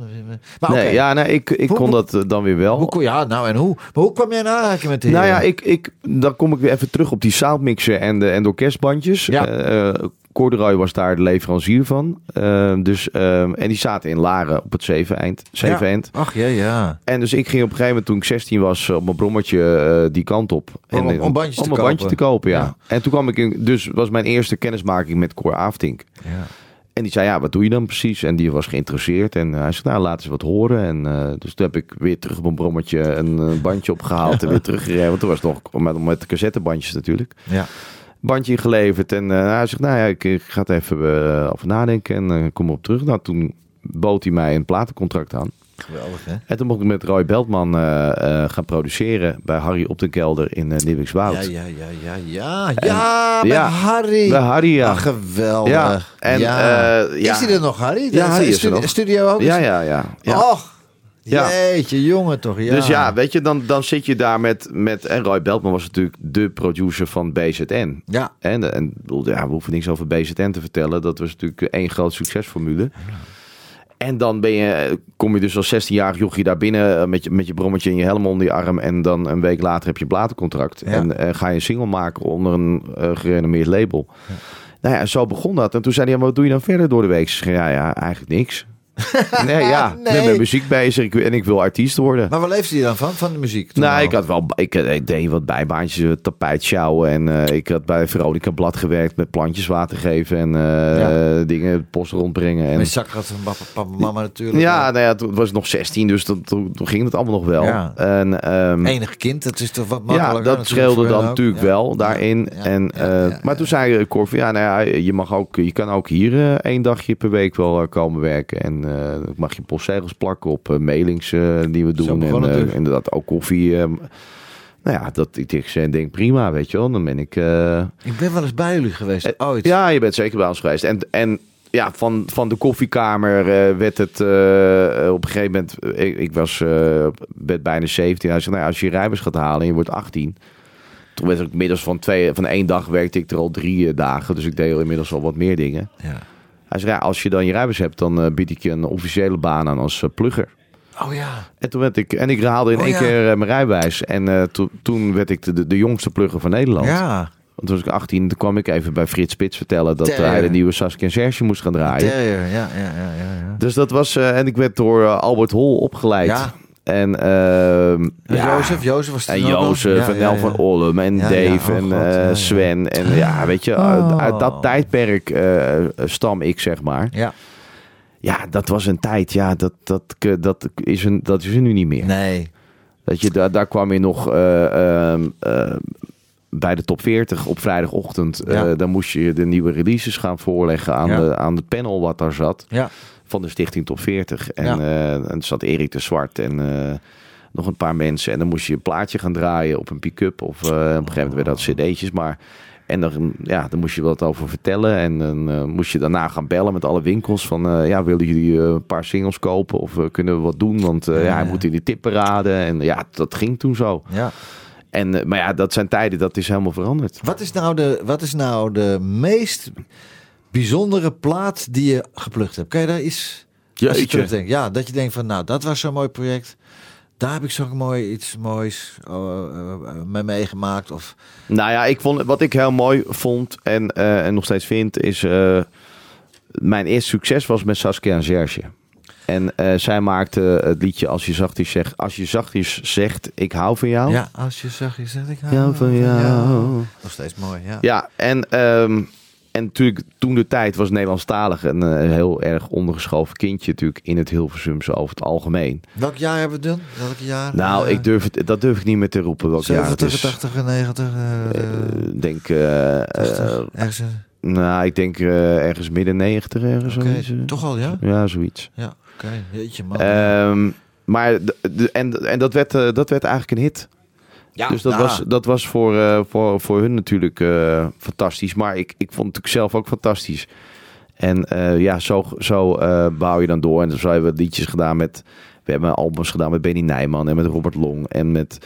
Maar nee, ja, nee, ik, ik Hoe- kon dat eh, dan weer wel. Hoe, ja, nou en hoe? Maar hoe kwam jij in aanraking met de Nou ja, ik, ik, dan kom ik weer even terug op die soundmixer en de, en de orkestbandjes. Ja. Corduroy was daar de leverancier van. Eh, dus, eh, en die zaten in Laren op het Zeveneind. Zeveneind. Ja. Ach ja, ja. En dus ik ging op een gegeven moment toen ik 16 was op mijn brommetje die kant op. Om- en, om bandjes om te een bandje kopen. te kopen, ja. Ja. En toen kwam ik in, dus was mijn eerste kennismaking met Cor Aftink. ja. En die zei, ja, wat doe je dan precies? En die was geïnteresseerd. En hij zei, nou, laat eens wat horen. En eh, dus toen heb ik weer terug op een brommetje een eh, bandje opgehaald en weer teruggereden. Want toen was het nog met, met de cassettebandjes natuurlijk. ja. Bandje ingeleverd. En eh, hij zegt, nou ja, ik, ik ga het even eh, over nadenken en eh, kom op terug. Nou, toen bood hij mij een platencontract aan. Geweldig, hè? En toen mocht ik met Roy Beltman eh, eh, gaan produceren bij Harry op de kelder in uh, Nieuwikswoud. Ja, ja, ja, ja, ja. Ja, bij ja, Harry. Bij Harry, ja. Ach, geweldig. Ja, en, ja. ja. Is hij er nog, Harry? Ja, Harry is er nog. Studio ook? ja, ja, ja. ja. Och, Ja. jeetje, jongen toch. Ja. Dus ja, weet je, dan, dan zit je daar met, met... En Roy Beltman was natuurlijk de producer van BZN. Ja, En, en ja, we hoeven niks over BZN te vertellen. Dat was natuurlijk één groot succesformule. En dan ben je, kom je dus als 16-jarig jochie daar binnen eh, met je, met je brommetje en je helm onder je arm. En dan een week later heb je platencontract. Ja. En eh, ga je een single maken onder een eh, gerenommeerd label. Nou ja, zo begon dat. En toen zei hij, ja, wat doe je dan verder door de week? Zeg, ja, ja, eigenlijk niks. nee, ja, ik ben met muziek bezig en ik wil artiest worden. maar waar leefde je dan van? Van de muziek? Nou, al? ik had wel, ik, eh, ik deed wat bijbaantjes, eh, tapijt sjouwen en eh, ik had bij Veronica Blad gewerkt met plantjes water geven en Ja. dingen, post rondbrengen. En, Met zakrat van papa, papa, mama natuurlijk. ja, nou ja, toen was ik nog 16, dus dat, toen, toen ging het allemaal nog wel. Ja. En, ehm, Enig kind, dat is toch wat ja, makkelijker? dat natuurlijk scheelde dan ook. natuurlijk Ja. wel daarin. Ja, en, ja, ja, ja, maar toen zei Cor van, ja, nou ja, je, mag ook, je kan ook hier één dagje per week wel komen werken. En eh, dan mag je postzegels plakken op eh, mailings eh, die we doen. En dus. inderdaad ook koffie. nou ja, dat ik ik denk prima, weet je wel. Dan ben ik... Ik ben wel eens bij jullie geweest, ooit. ja, je bent zeker bij ons geweest. En, en ja, van, van de koffiekamer werd het op een gegeven moment... Ik, ik was werd bijna 17. Hij zei, nou, als je je rijbewijs gaat halen en je wordt 18... toen werd ik inmiddels van, twee, van één dag werkte ik er al drie dagen. Dus ik deed al inmiddels al wat meer dingen. Ja. Hij zei, ja, als je dan je rijbewijs hebt, dan eh, bied ik je een officiële baan aan als eh, plugger. Oh ja. En toen werd ik, en ik haalde in Oh, één ja. keer eh, mijn rijbewijs. En to- toen werd ik de, de, jongste plugger van Nederland. Ja. Want toen was ik 18, toen kwam ik even bij Frits Spits vertellen dat Terrier. hij de nieuwe Saskia en Serge moest gaan draaien. Terrier. Ja, ja, ja, ja. ja. Dus dat was, en ik werd door Albert Hol opgeleid. Ja. En, ehm, ja, Jozef, Jozef was en? Jozef Ja, en ja, Nel ja. van Ollem en Ja, ja, Dave oh en God, eh, ja, ja. Sven. En ja, weet je, Oh. uit dat tijdperk eh, stam ik, zeg maar. Ja. Ja, dat was een tijd. Ja, dat, dat, dat, is, een, dat is er nu niet meer. Nee. Dat je, daar, daar kwam je nog eh, ehm, eh, bij de top 40 op vrijdagochtend. eh, dan moest je de nieuwe releases gaan voorleggen aan, Ja. de, aan de panel wat daar zat. Ja. Van de Stichting Top 40. En, Ja. eh, en er zat Erik de Zwart en eh, nog een paar mensen. En dan moest je een plaatje gaan draaien op een pick-up. Of eh, op een gegeven moment werden dat cd'tjes. Maar en dan, ja, dan moest je wat over vertellen. En dan moest je daarna gaan bellen met alle winkels. Van ja, willen jullie een paar singles kopen? Of kunnen we wat doen? Want Ja, hij moet in die tipparade. En ja, dat ging toen zo. ja. En, maar ja, dat zijn tijden, dat is helemaal veranderd. Wat is nou de, wat is nou de meest bijzondere plaat die je geplukt hebt? Kan je daar iets... Als je. Ja, dat je denkt van, nou, dat was zo'n mooi project. Daar heb ik zo'n mooi iets moois eh, eh, eh, mee meegemaakt. Of, Nou ja, ik vond, wat ik heel mooi vond en, eh, en nog steeds vind, is eh, mijn eerste succes was met Saskia en Serge. En eh, zij maakte het liedje Als je zachtjes zegt, als je zachtjes zegt, ik hou van jou. ja, als je zag, je zegt ik hou Ja, van jou. Nog steeds mooi, ja. Ja, en, ehm, en natuurlijk toen de tijd was Nederlandstalig een eh, heel erg ondergeschoven kindje natuurlijk in het Hilversumse over het algemeen. Welk jaar hebben we doen? Welk jaar? Nou, Eh, ik durf het, dat durf ik niet meer te roepen welk jaar het 70, is. 80, 90. eh, denk, eh, 80, eh, ergens. nou, ik denk ergens midden 90 ergens. Oké, zoiets, eh. toch al, ja? Ja, zoiets. Ja, oké. Jeetje, man. Ehm, maar de, de- en, en dat, werd, dat werd eigenlijk een hit. Ja, dus dat was, dat was voor, eh, voor, voor hun natuurlijk eh, fantastisch. Maar ik, ik vond het natuurlijk zelf ook fantastisch. En eh, ja, zo, zo bouw je dan door. En zo hebben we liedjes gedaan met... We hebben albums gedaan met Benny Nijman en met Robert Long. En met,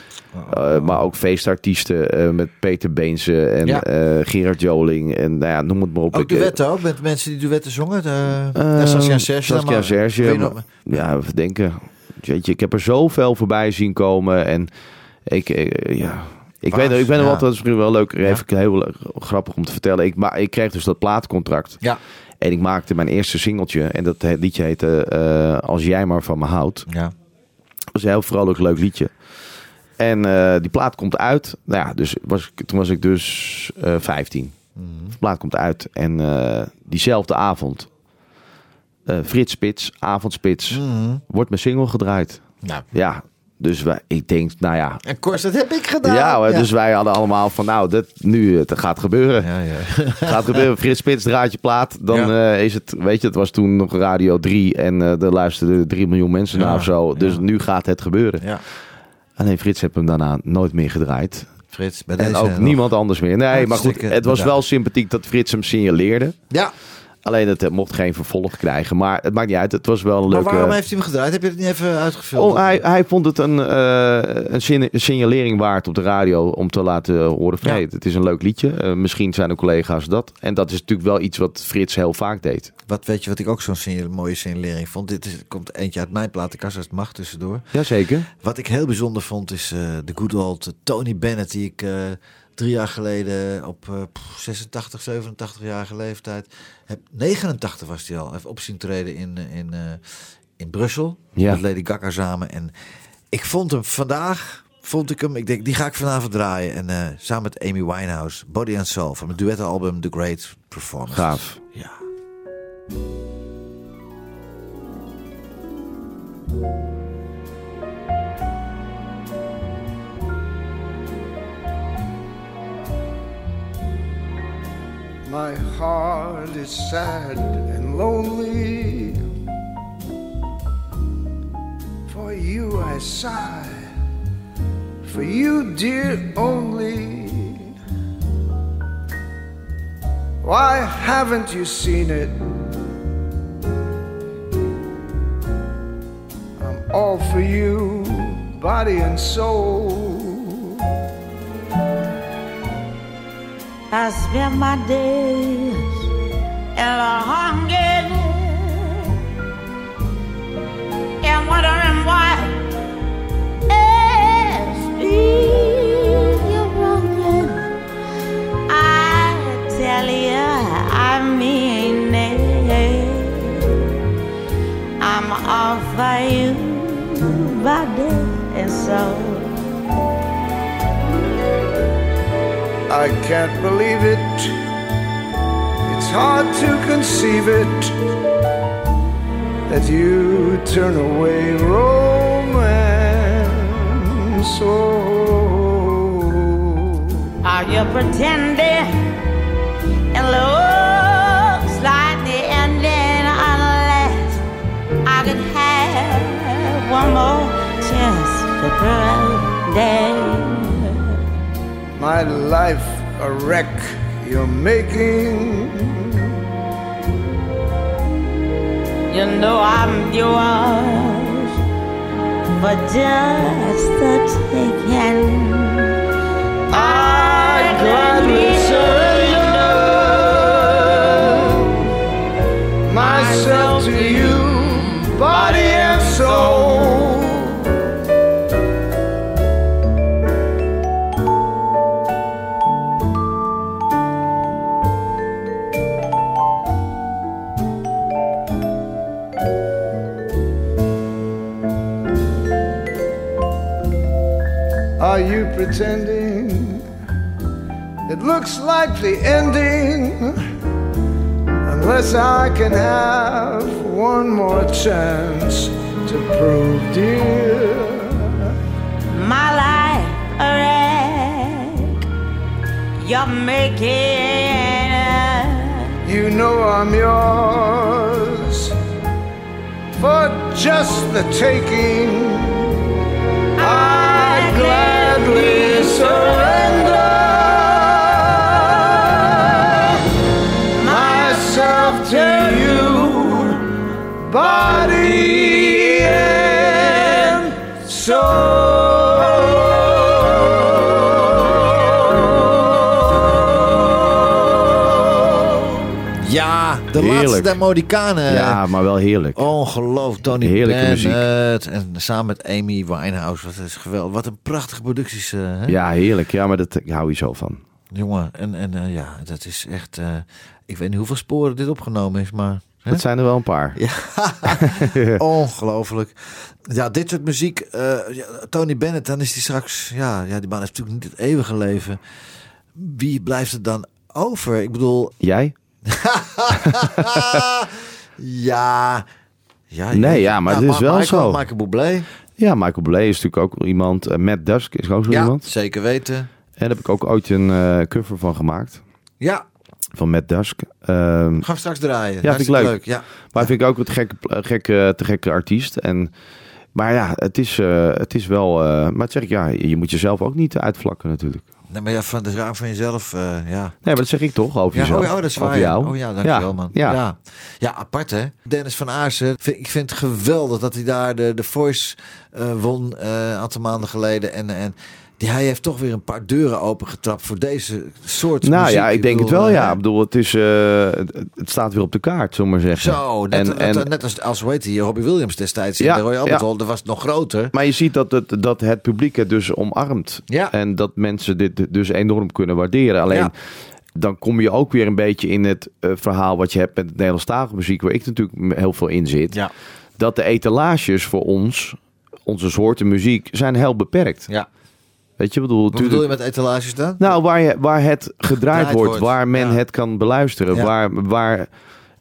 maar ook feestartiesten met Peter Beense en Ja. Gerard Joling. En nou ja, noem het maar op. Ook duetten ook, met mensen die duetten zongen. De, ja, Saskia Serge. Saskia Serge, ja, even denken. Weet je, ik heb er zoveel voorbij zien komen. En ik, eh, ja... Ik weet, ik ben ja. altijd misschien wel leuk, even heel grappig om te vertellen. Ik, ma ik kreeg dus dat plaatcontract. Ja. En ik maakte mijn eerste singeltje. En dat liedje heette eh, Als jij maar van me houdt. Ja. Dat was een heel vrolijk, leuk liedje. En eh, die plaat komt uit. Nou ja, dus was, ik- toen was ik dus eh 15. De plaat komt uit. En diezelfde avond, Frits Spits, Avondspits, Mhm. wordt mijn single gedraaid. Nou. Ja, dus wij, ik denk, nou ja. En Kors, dat heb ik gedaan. Ja, dus wij hadden allemaal van, nou, dit, nu, het gaat gebeuren. Ja, ja. Gaat gebeuren. Frits Spits draait je plaat. Dan Ja. eh, is het, weet je, het was toen nog Radio 3 en eh er luisterden 3 miljoen mensen Ja, naar of zo. Dus ja. nu gaat het gebeuren. ja. Alleen Frits heeft hem daarna nooit meer gedraaid. Frits, bij En deze ook nog. niemand anders meer. Nee, maar goed, het was wel sympathiek dat Frits hem signaleerde. Ja, Alleen het eh, mocht geen vervolg krijgen. Maar het maakt niet uit. Het was wel een maar leuke... waarom heeft hij hem gedraaid? Heb je het niet even uitgevuld? Oh, hij, hij vond het een, eh, een signalering waard op de radio om te laten horen van Ja. hey, het is een leuk liedje. Eh, misschien zijn de collega's dat. En dat is natuurlijk wel iets wat Frits heel vaak deed. Wat weet je wat ik ook zo'n signal- mooie signalering vond? Dit is, komt eentje uit mijn platenkast, als het mag tussendoor. Jazeker. Wat ik heel bijzonder vond is eh, de good old Tony Bennett, die ik drie jaar geleden op eh, pff, 86, 87-jarige leeftijd heb. 89 was hij al, heeft op zien treden in, eh, in, eh, in Brussel Ja. met Lady Gaga samen. En ik vond hem vandaag, vond ik hem, ik denk die ga ik vanavond draaien. En eh, samen met Amy Winehouse, Body and Soul van mijn duettenalbum The Great Performance. Gaaf. Ja. My heart is sad and lonely. For you I sigh, for you, dear, only. Why haven't you seen it? I'm all for you, body and soul. I spend my days hungry and wondering why it's you're broken. I tell you, I mean it. I'm all for you, body and soul. I can't believe it. It's hard to conceive it that you turn away romance. Oh, Are you pretending? It looks like the ending unless I could have one more chance to pretend. My life a wreck you're making. You know I'm yours for just the taking. I gladly surrender myself to you, It looks like the ending. Unless I can have one more chance to prove, dear. My life a wreck. You're making it. You know I'm yours for just the taking. I gladly surrender de Heerlijk. laatste der. Ja, maar wel heerlijk. Ongelooflijk, Tony Heerlijke Bennett. En samen met Amy Winehouse. Wat is geweldig. Wat een prachtige producties. eh, hè? Ja, heerlijk. Ja, maar dat ik hou je zo van. Jongen, en, en eh, ja, dat is echt... eh, ik weet niet hoeveel sporen dit opgenomen is, maar... hè? Dat zijn er wel een paar. Ja, ongelooflijk. Ja, dit soort muziek. Tony Bennett, dan is die straks... Ja, ja, die man heeft natuurlijk niet het eeuwige leven. Wie blijft er dan over? Ik bedoel... Jij? ja... Ja, Nee, ja, maar het is wel Michael, zo. Michael Bublé. Ja, Michael Bublé is natuurlijk ook iemand. eh, Matt Dusk is ook zo Ja, iemand. zeker weten. En daar heb ik ook ooit een eh, cover van gemaakt. Ja, Van Matt Dusk. Ehm, gaan we straks draaien. vind ik leuk. Ja. maar vind ik ook een gekke, eh, te gekke artiest. En, maar ja, het is, het is wel... maar het zeg ik, ja, je moet jezelf ook niet uitvlakken natuurlijk. Nee, maar ja, van, is raar van jezelf. eh, ja. Nee, maar dat zeg ik toch over Ja, jezelf. oh, ja, oh, dat is waar. Ja. jou. Oh ja, dankjewel man. Ja. Ja. Ja. apart hè. Dennis van Aarsen, vind- ik vind het geweldig dat hij daar de, de Voice eh, won eh, een aantal maanden geleden. En, en die, hij heeft toch weer een paar deuren opengetrapt voor deze soort Nou muziek. ja, ik denk het wel, eh, ja. Ik bedoel, het, is, eh, het, staat weer op de kaart, zullen we maar zeggen. Zo, net, En- net, en- net als, als hoe heet die, Robbie Williams destijds in Ja, de Royal ja. Dat was het nog groter. Maar je ziet dat het, dat het publiek het dus omarmt. Ja. En dat mensen dit dus enorm kunnen waarderen. Alleen Ja. dan kom je ook weer een beetje in het eh, verhaal wat je hebt met Nederlandstalige muziek, waar ik natuurlijk heel veel in zit. Ja. Dat de etalages voor ons, onze soorten muziek, zijn heel beperkt. Ja. Weet je, bedoel, Wat bedoel je met etalages dan? nou, waar, je, waar het gedraaid Gedraaid wordt, wordt, waar men ja. het kan beluisteren, Ja. waar, waar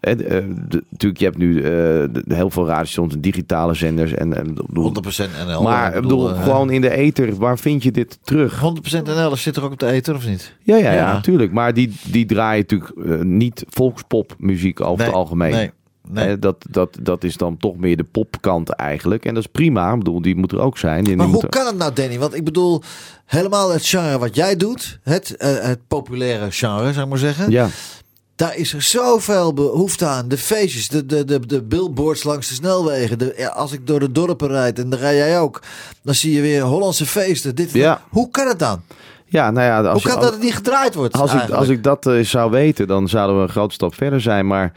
eh, de- natuurlijk, je hebt nu eh, de- heel veel radiostations en digitale zenders en, en ik bedoel, 100% NL. maar ik bedoel, eh, gewoon in de ether, waar vind je dit terug? 100% NL zit er ook op de eter of niet? Ja, ja, ja, Ja. natuurlijk. Maar die, die draaien natuurlijk niet volkspopmuziek over Nee, het algemeen. nee, nee. Eh, dat, dat, dat is dan toch meer de popkant eigenlijk. En dat is prima. Ik bedoel, die moet er ook zijn. Die Maar hoe er- kan het nou, Danny? Want ik bedoel, helemaal het genre wat jij doet, het, eh, het populaire genre, zou ik maar zeggen. Ja, Daar is er zoveel behoefte aan. De feestjes, de, de, de, de billboards langs de snelwegen. De, ja, als ik door de dorpen rijd, en daar rij jij ook, dan zie je weer Hollandse feesten. Dit, Ja. Hoe kan het dan? Ja, nou ja, als, Hoe kan als- dat het niet gedraaid wordt? Als ik, als ik dat eh, zou weten, dan zouden we een grote stap verder zijn. Maar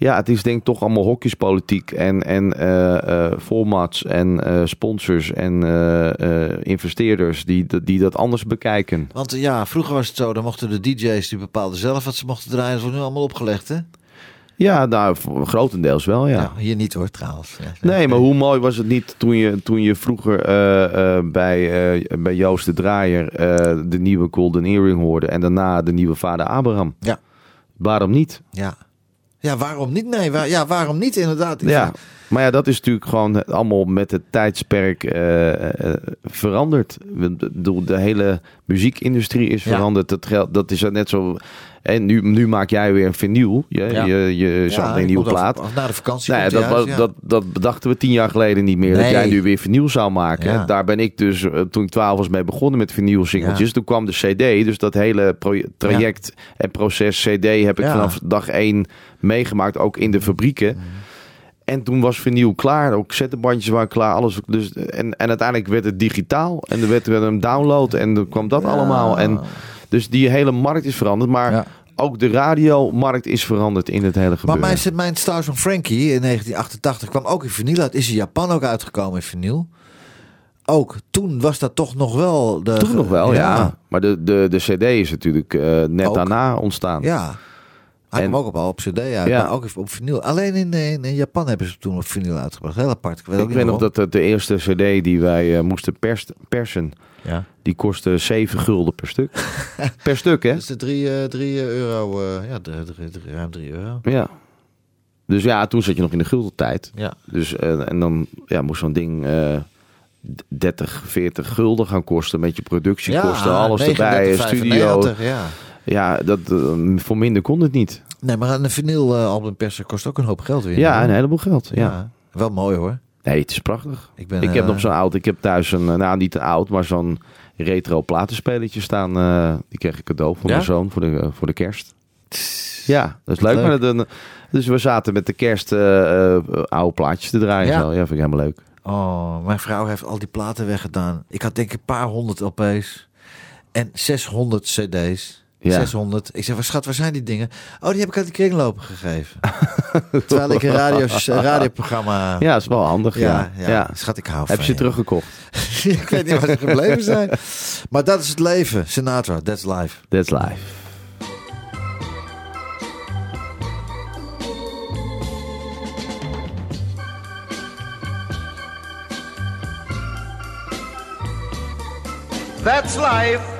ja, het is denk ik toch allemaal hokjespolitiek en, en eh, formats en eh, sponsors en investeerders die, die dat anders bekijken. Want ja, vroeger was het zo, dan mochten de DJ's die bepaalden zelf wat ze mochten draaien. Dat wordt nu allemaal opgelegd, hè? Ja, nou, grotendeels wel, ja. Ja, hier niet hoor, trouwens. Nee, maar hoe mooi was het niet toen je, toen je vroeger bij, bij Joost de Draaier de nieuwe Golden Earring hoorde en daarna de nieuwe Vader Abraham? Ja. Waarom niet? Ja. Ja, waarom niet? Nee, waar- ja, waarom niet inderdaad? Ik Ja, vind- maar ja, dat is natuurlijk gewoon allemaal met het tijdsperk eh, eh, veranderd. Bedoel, De hele muziekindustrie is Ja. veranderd. Dat, geldt, dat is net zo. En nu, nu maak jij weer een vinyl. Je, Ja. je, je Ja, een nieuwe plaat. Na de vakantie Nee, dat, ja. dat, dat bedachten we tien jaar geleden niet meer. Dat jij nu weer vinyl zou maken. Ja. Daar ben ik dus, eh, toen ik twaalf was, mee begonnen met vinyl singeltjes. Toen kwam de CD. Dus dat hele traject en proces CD heb ik vanaf dag één meegemaakt. Ook in de fabrieken. En toen was vinyl klaar. Ook cassettebandjes waren klaar. Alles. Dus, en, en uiteindelijk werd het digitaal. En er werd weer een download. En dan kwam dat allemaal. En dus die hele markt is veranderd. Maar Ja. ook de radiomarkt is veranderd in het hele Maar gebeuren. mijn, mijn Stars van Frankie in 1988 kwam ook in vinyl uit. Is in Japan ook uitgekomen in vinyl. Ook toen was dat toch nog wel... De, Toen nog wel, ja. Maar de, de, de CD is natuurlijk eh, net Ook. daarna ontstaan. Ja. Hij kwam ook op, al op cd uit, Ja. maar ook op vinyl. Alleen in, in, in Japan hebben ze toen op vinyl uitgebracht. Heel apart. Ik weet, Ik weet nog dat de eerste CD die wij eh, moesten pers persen, Ja. die kostte 7 gulden per stuk. per stuk, hè? Dat is de 3 drie euro. eh, ja, de, de- de- ruim 3 euro. Ja. Dus ja, toen zat je nog in de guldentijd. Ja. Dus, eh, en dan ja, moest zo'n ding eh 30, 40 gulden gaan kosten met je productiekosten, alles erbij, 39,95, studio. Ja. Ja, dat, eh, voor minder kon het niet. Nee, maar een vinyl eh, album persen kost ook een hoop geld weer. Ja, een heleboel geld. Ja. Ja. Wel mooi hoor. Nee, het is prachtig. Ik, ben, ik heb eh, nog zo'n oud, ik heb thuis een, eh, nou niet een oud, maar zo'n retro platenspelertje staan. eh, die kreeg ik cadeau van Ja? mijn zoon voor de, eh, voor de kerst. Ja, dat is leuk. Leuk. Maar dus we zaten met de kerst eh, eh, oude plaatjes te draaien. Ja. Ja. Zo. ja, vind ik helemaal leuk. Oh, mijn vrouw heeft al die platen weggedaan. Ik had denk ik een paar honderd LP's. En 600 CD's. Ja. 600. Ik zeg, "Waar, schat, waar zijn die dingen? Oh, die heb ik aan die kringlopen gegeven. Terwijl ik een radio, radioprogramma... Ja, dat is wel handig. Ja, ja, ja. Schat, ik hou Heb van je ze teruggekocht? ik weet niet waar ze gebleven zijn. Maar dat is het leven. Sinatra, that's life. That's life. That's life.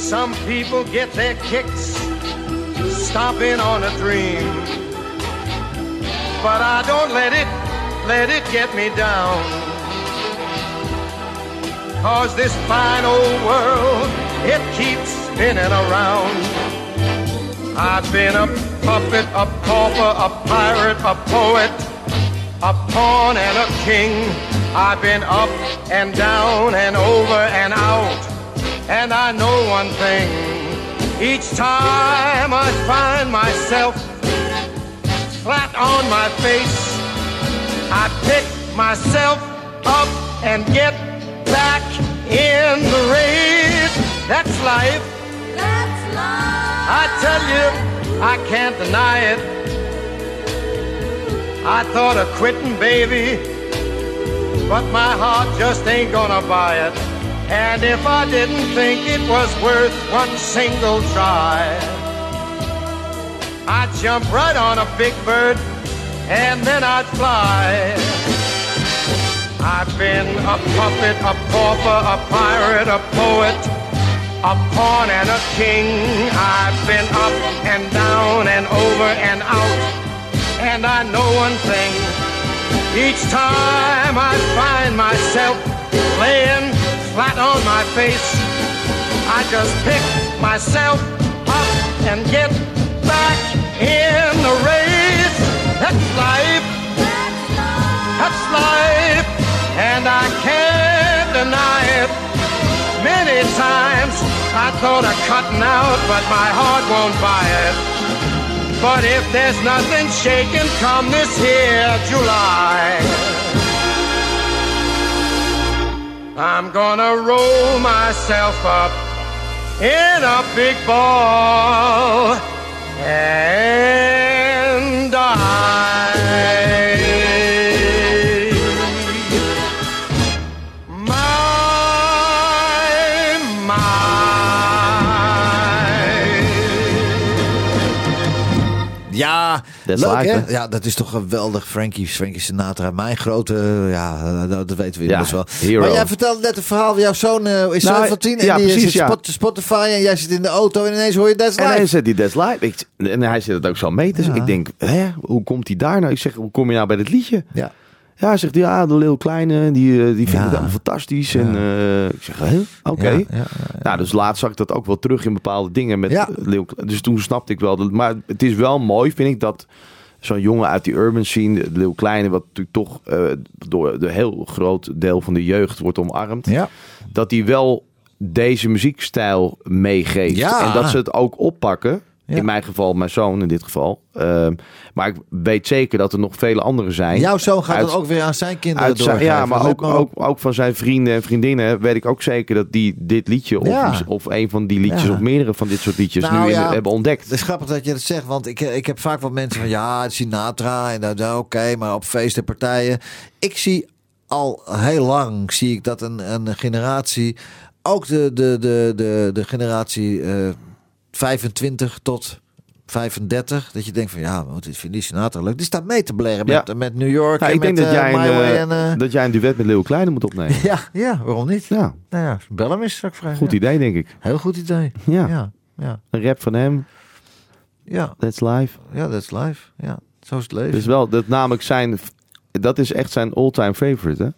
some people get their kicks stomping on a dream. But I don't let it, let it get me down. Cause this fine old world, it keeps spinning around. I've been a puppet, a pauper, a pirate, a poet, a pawn and a king. I've been up and down and over and out. And I know one thing. Each time I find myself flat on my face, I pick myself up and get back in the race. That's life. That's life. I tell you, I can't deny it. I thought of quitting, baby, but my heart just ain't gonna buy it. And if I didn't think it was worth one single try, I'd jump right on a big bird and then I'd fly. I've been a puppet, a pauper, a pirate, a poet, a pawn and a king. I've been up and down and over and out. And I know one thing. Each time I find myself laying flat on my face. I just pick myself up and get back in the race. That's life. That's life. And I can't deny it. Many times I thought of cutting out, but my heart won't buy it. But if there's nothing shaking come this here July, I'm gonna roll myself up in a big ball. And That's leuk life, hè? Ja, dat is toch geweldig. Frankie, Frankie Sinatra, mijn grote, ja, dat, dat weten we Ja, inmiddels wel. hero. Maar jij vertelde net een verhaal, jouw zoon eh, is Nou, zoon van tien en ja, die precies, zit ja. spot- Spotify en jij zit in de auto en ineens hoor je That's En Life. hij zet die That's. Ik, en hij zit het ook zo mee. Dus Ja. ik denk, hè, hoe komt hij daar nou? Ik zeg, hoe kom je nou bij dit liedje? Ja. Ja, hij zegt, ja, de Lil Kleine, die, eh, die vindt Ja. het allemaal fantastisch. En eh, ik zeg, oké. Ja, Nou, dus laatst zag ik dat ook wel terug in bepaalde dingen met Kle- Dus toen snapte ik wel. Dat, maar het is wel mooi, vind ik, dat zo'n jongen uit die urban scene, Lil Kleine, wat natuurlijk toch eh, door de heel groot deel van de jeugd wordt omarmd, Ja. dat hij wel deze muziekstijl meegeeft. Ja. En dat ze het ook oppakken. Ja. In mijn geval, mijn zoon in dit geval. Ehm, maar ik weet zeker dat er nog vele anderen zijn. Jouw zoon gaat Uit- dan ook weer aan zijn kinderen uit doorgeven. ja, maar ook, ook, ook van zijn vrienden en vriendinnen weet ik ook zeker dat die dit liedje of, Ja. of een van die liedjes Ja. of meerdere van dit soort liedjes Nou nu in- hebben ontdekt. Het is grappig dat je dat zegt, want ik, ik heb vaak wat mensen van ja, Sinatra en dat, oké, maar op feesten, partijen. Ik zie al heel lang zie ik dat een, een generatie, ook de, de, de, de, de generatie eh 25 tot 35, dat je denkt van ja, wat vind die Sinatra leuk. Die staat mee te blaren met, Ja. met New York Nou, en ik denk dat, eh, jij My een, eh, en, eh, dat jij een duet met Leeuw Kleine moet opnemen. ja, ja, waarom niet? Ja, Nou ja, bel hem eens, ik vragen. goed Ja. idee denk ik. Heel goed idee. Ja. ja, ja, Een rap van hem, ja, that's live. ja is live. Ja, zo is het leven. Dus wel, dat namelijk zijn, dat is echt zijn all-time favorite, hè?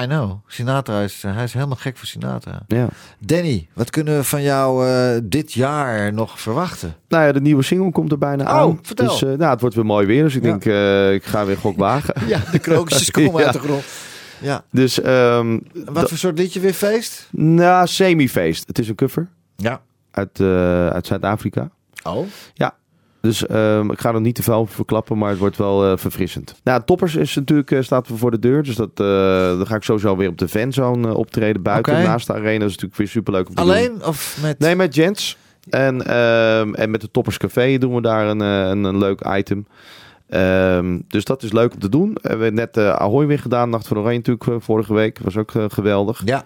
I know. Sinatra is, uh, hij is helemaal gek voor Sinatra. Ja. Danny, wat kunnen we van jou uh, dit jaar nog verwachten? Nou ja, de nieuwe single komt er bijna Oh, aan. vertel. Dus uh, nou, het wordt weer mooi weer. Dus ik Ja. denk, uh, ik ga weer gok wagen. Ja, de krokusjes komen Ja. uit de grond. Ja. Dus, um, Wat voor soort liedje weer feest? Nou, semi-feest. Het is een cover Ja. uit, uit Zuid-Afrika. Oh. Ja. Dus um, ik ga er niet te veel over verklappen, maar het wordt wel uh, verfrissend. Nou, Toppers is natuurlijk, uh, staat voor de deur. Dus dat, uh, dan ga ik sowieso weer op de fanzone optreden buiten naast de arena. Dat is natuurlijk weer superleuk om te Alleen doen. of met... Nee, met Jens. En, ehm, en met de Toppers Café doen we daar een, eh, een, een leuk item. Ehm, dus dat is leuk om te doen. We hebben net Ahoy weer gedaan. Nacht van Oranje natuurlijk vorige week. Was ook geweldig. Ja.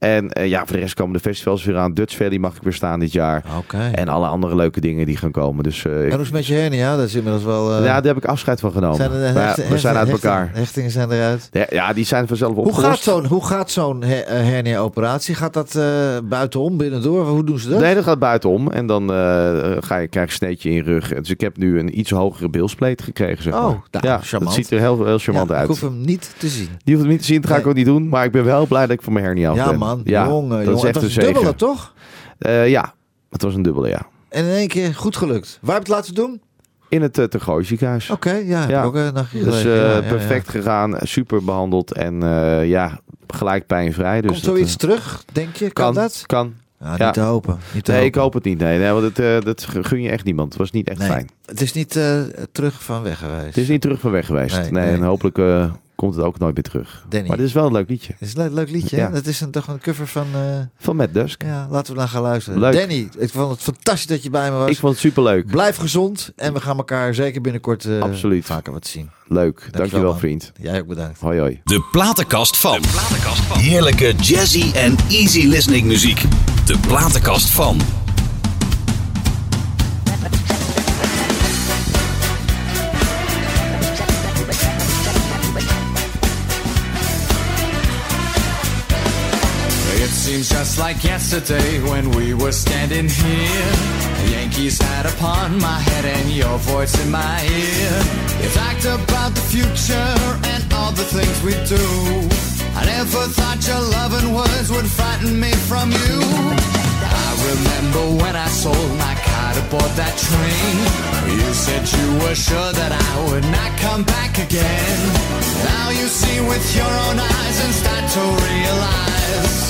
En uh, ja, voor de rest komen de festivals weer aan. Dutch Valley mag ik weer staan dit jaar. En alle andere leuke dingen die gaan komen. Dus, uh, En hoe is het met je hernia? Dat is inmiddels wel... Uh... Ja, daar heb ik afscheid van genomen. Zijn er, ja, we zijn uit elkaar. Hechtingen zijn eruit. Ja, ja, die zijn vanzelf Hoe opgelost. gaat zo'n, hoe gaat zo'n her- eh, hernia-operatie? Gaat dat buitenom, binnendoor? Hoe doen ze dat? Nee, dat gaat buitenom. En dan ga je, krijg je een sneetje in je rug. Dus ik heb nu een iets hogere bilspleet gekregen. Zeg maar. Oh, nou, ja, charmant. dat ziet er heel, heel charmant ja, uit. Ik hoef hem niet te zien. Die hoeft het niet te zien, dat ga ik ook niet doen. Maar ik ben wel blij dat ik van mijn hernia af Ja ben. man, ja, jongen, dat jongen. is echt het een was een dubbele, toch? Eh, ja, het was een dubbele, ja. En in één keer goed gelukt. Waar heb je het laten doen? In het uh, Tergooi ziekenhuis. Oké, ja, heb ook Dus eh, Ja, ja. perfect gegaan, super behandeld en eh, ja, gelijk pijnvrij. Dus Komt dat, zoiets eh, terug, denk je? Kan, kan, dat? Kan. Ja, niet te hopen. Niet te Nee, ik hoop het niet. Nee, nee want het, eh, dat gun je echt niemand. Het was niet echt Nee, fijn. Het is niet eh, terug van weg geweest. Het is niet terug van weg geweest. Nee, Nee, nee. en hopelijk eh, komt het ook nooit meer terug. Danny. Maar dit is wel een leuk liedje. Het is een leuk, leuk liedje. Ja. Dat is een, toch een cover van... eh, Van Matt Dusk. ja, laten we naar gaan luisteren. Leuk. Danny, ik vond het fantastisch dat je bij me was. Ik vond het superleuk. Blijf gezond en we gaan elkaar zeker binnenkort eh, Absoluut. vaker wat zien. Leuk. Dankjewel, man. vriend. Jij ook bedankt. Hoi hoi. De platenkast van. Heerlijke jazzy en easy listening muziek. De platenkast van. Seems just like yesterday when we were standing here. The Yankees hat upon my head and your voice in my ear. You talked about the future and all the things we do. I never thought your loving words would frighten me from you. I remember when I sold my car to board that train. You said you were sure that I would not come back again. Now you see with your own eyes and start to realize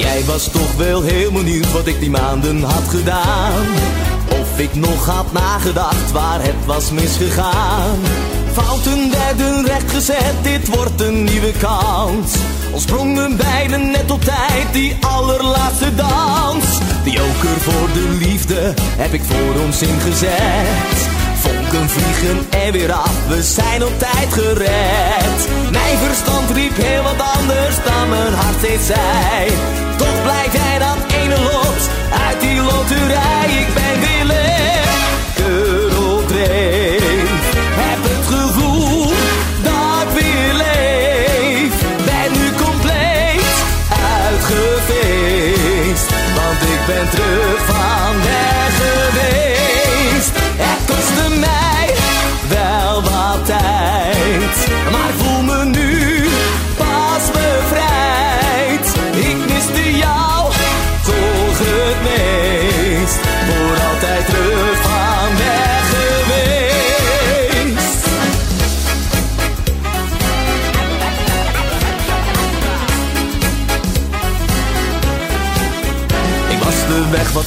Jij was toch wel heel benieuwd wat ik die maanden had gedaan. Of ik nog had nagedacht waar het was misgegaan. Fouten werden rechtgezet, dit wordt een nieuwe kans. Al sprongen beiden net op tijd, die allerlaatste dans. De joker voor de liefde heb ik voor ons ingezet. Vonken vliegen er weer af, we zijn op tijd gered. Mijn verstand riep heel wat anders dan mijn hart steeds zei. Toch blijf jij dat ene lot uit die loterij. Ik ben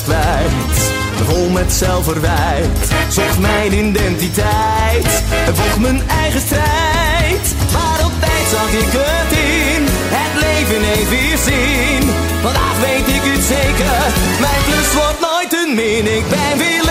kwijt, vol met zelfverwijt. Zocht mijn identiteit en vocht mijn eigen strijd. Maar op tijd zag ik het in, het leven heeft weer zin. Vandaag weet ik het zeker, mijn plus wordt nooit een min. Ik ben weer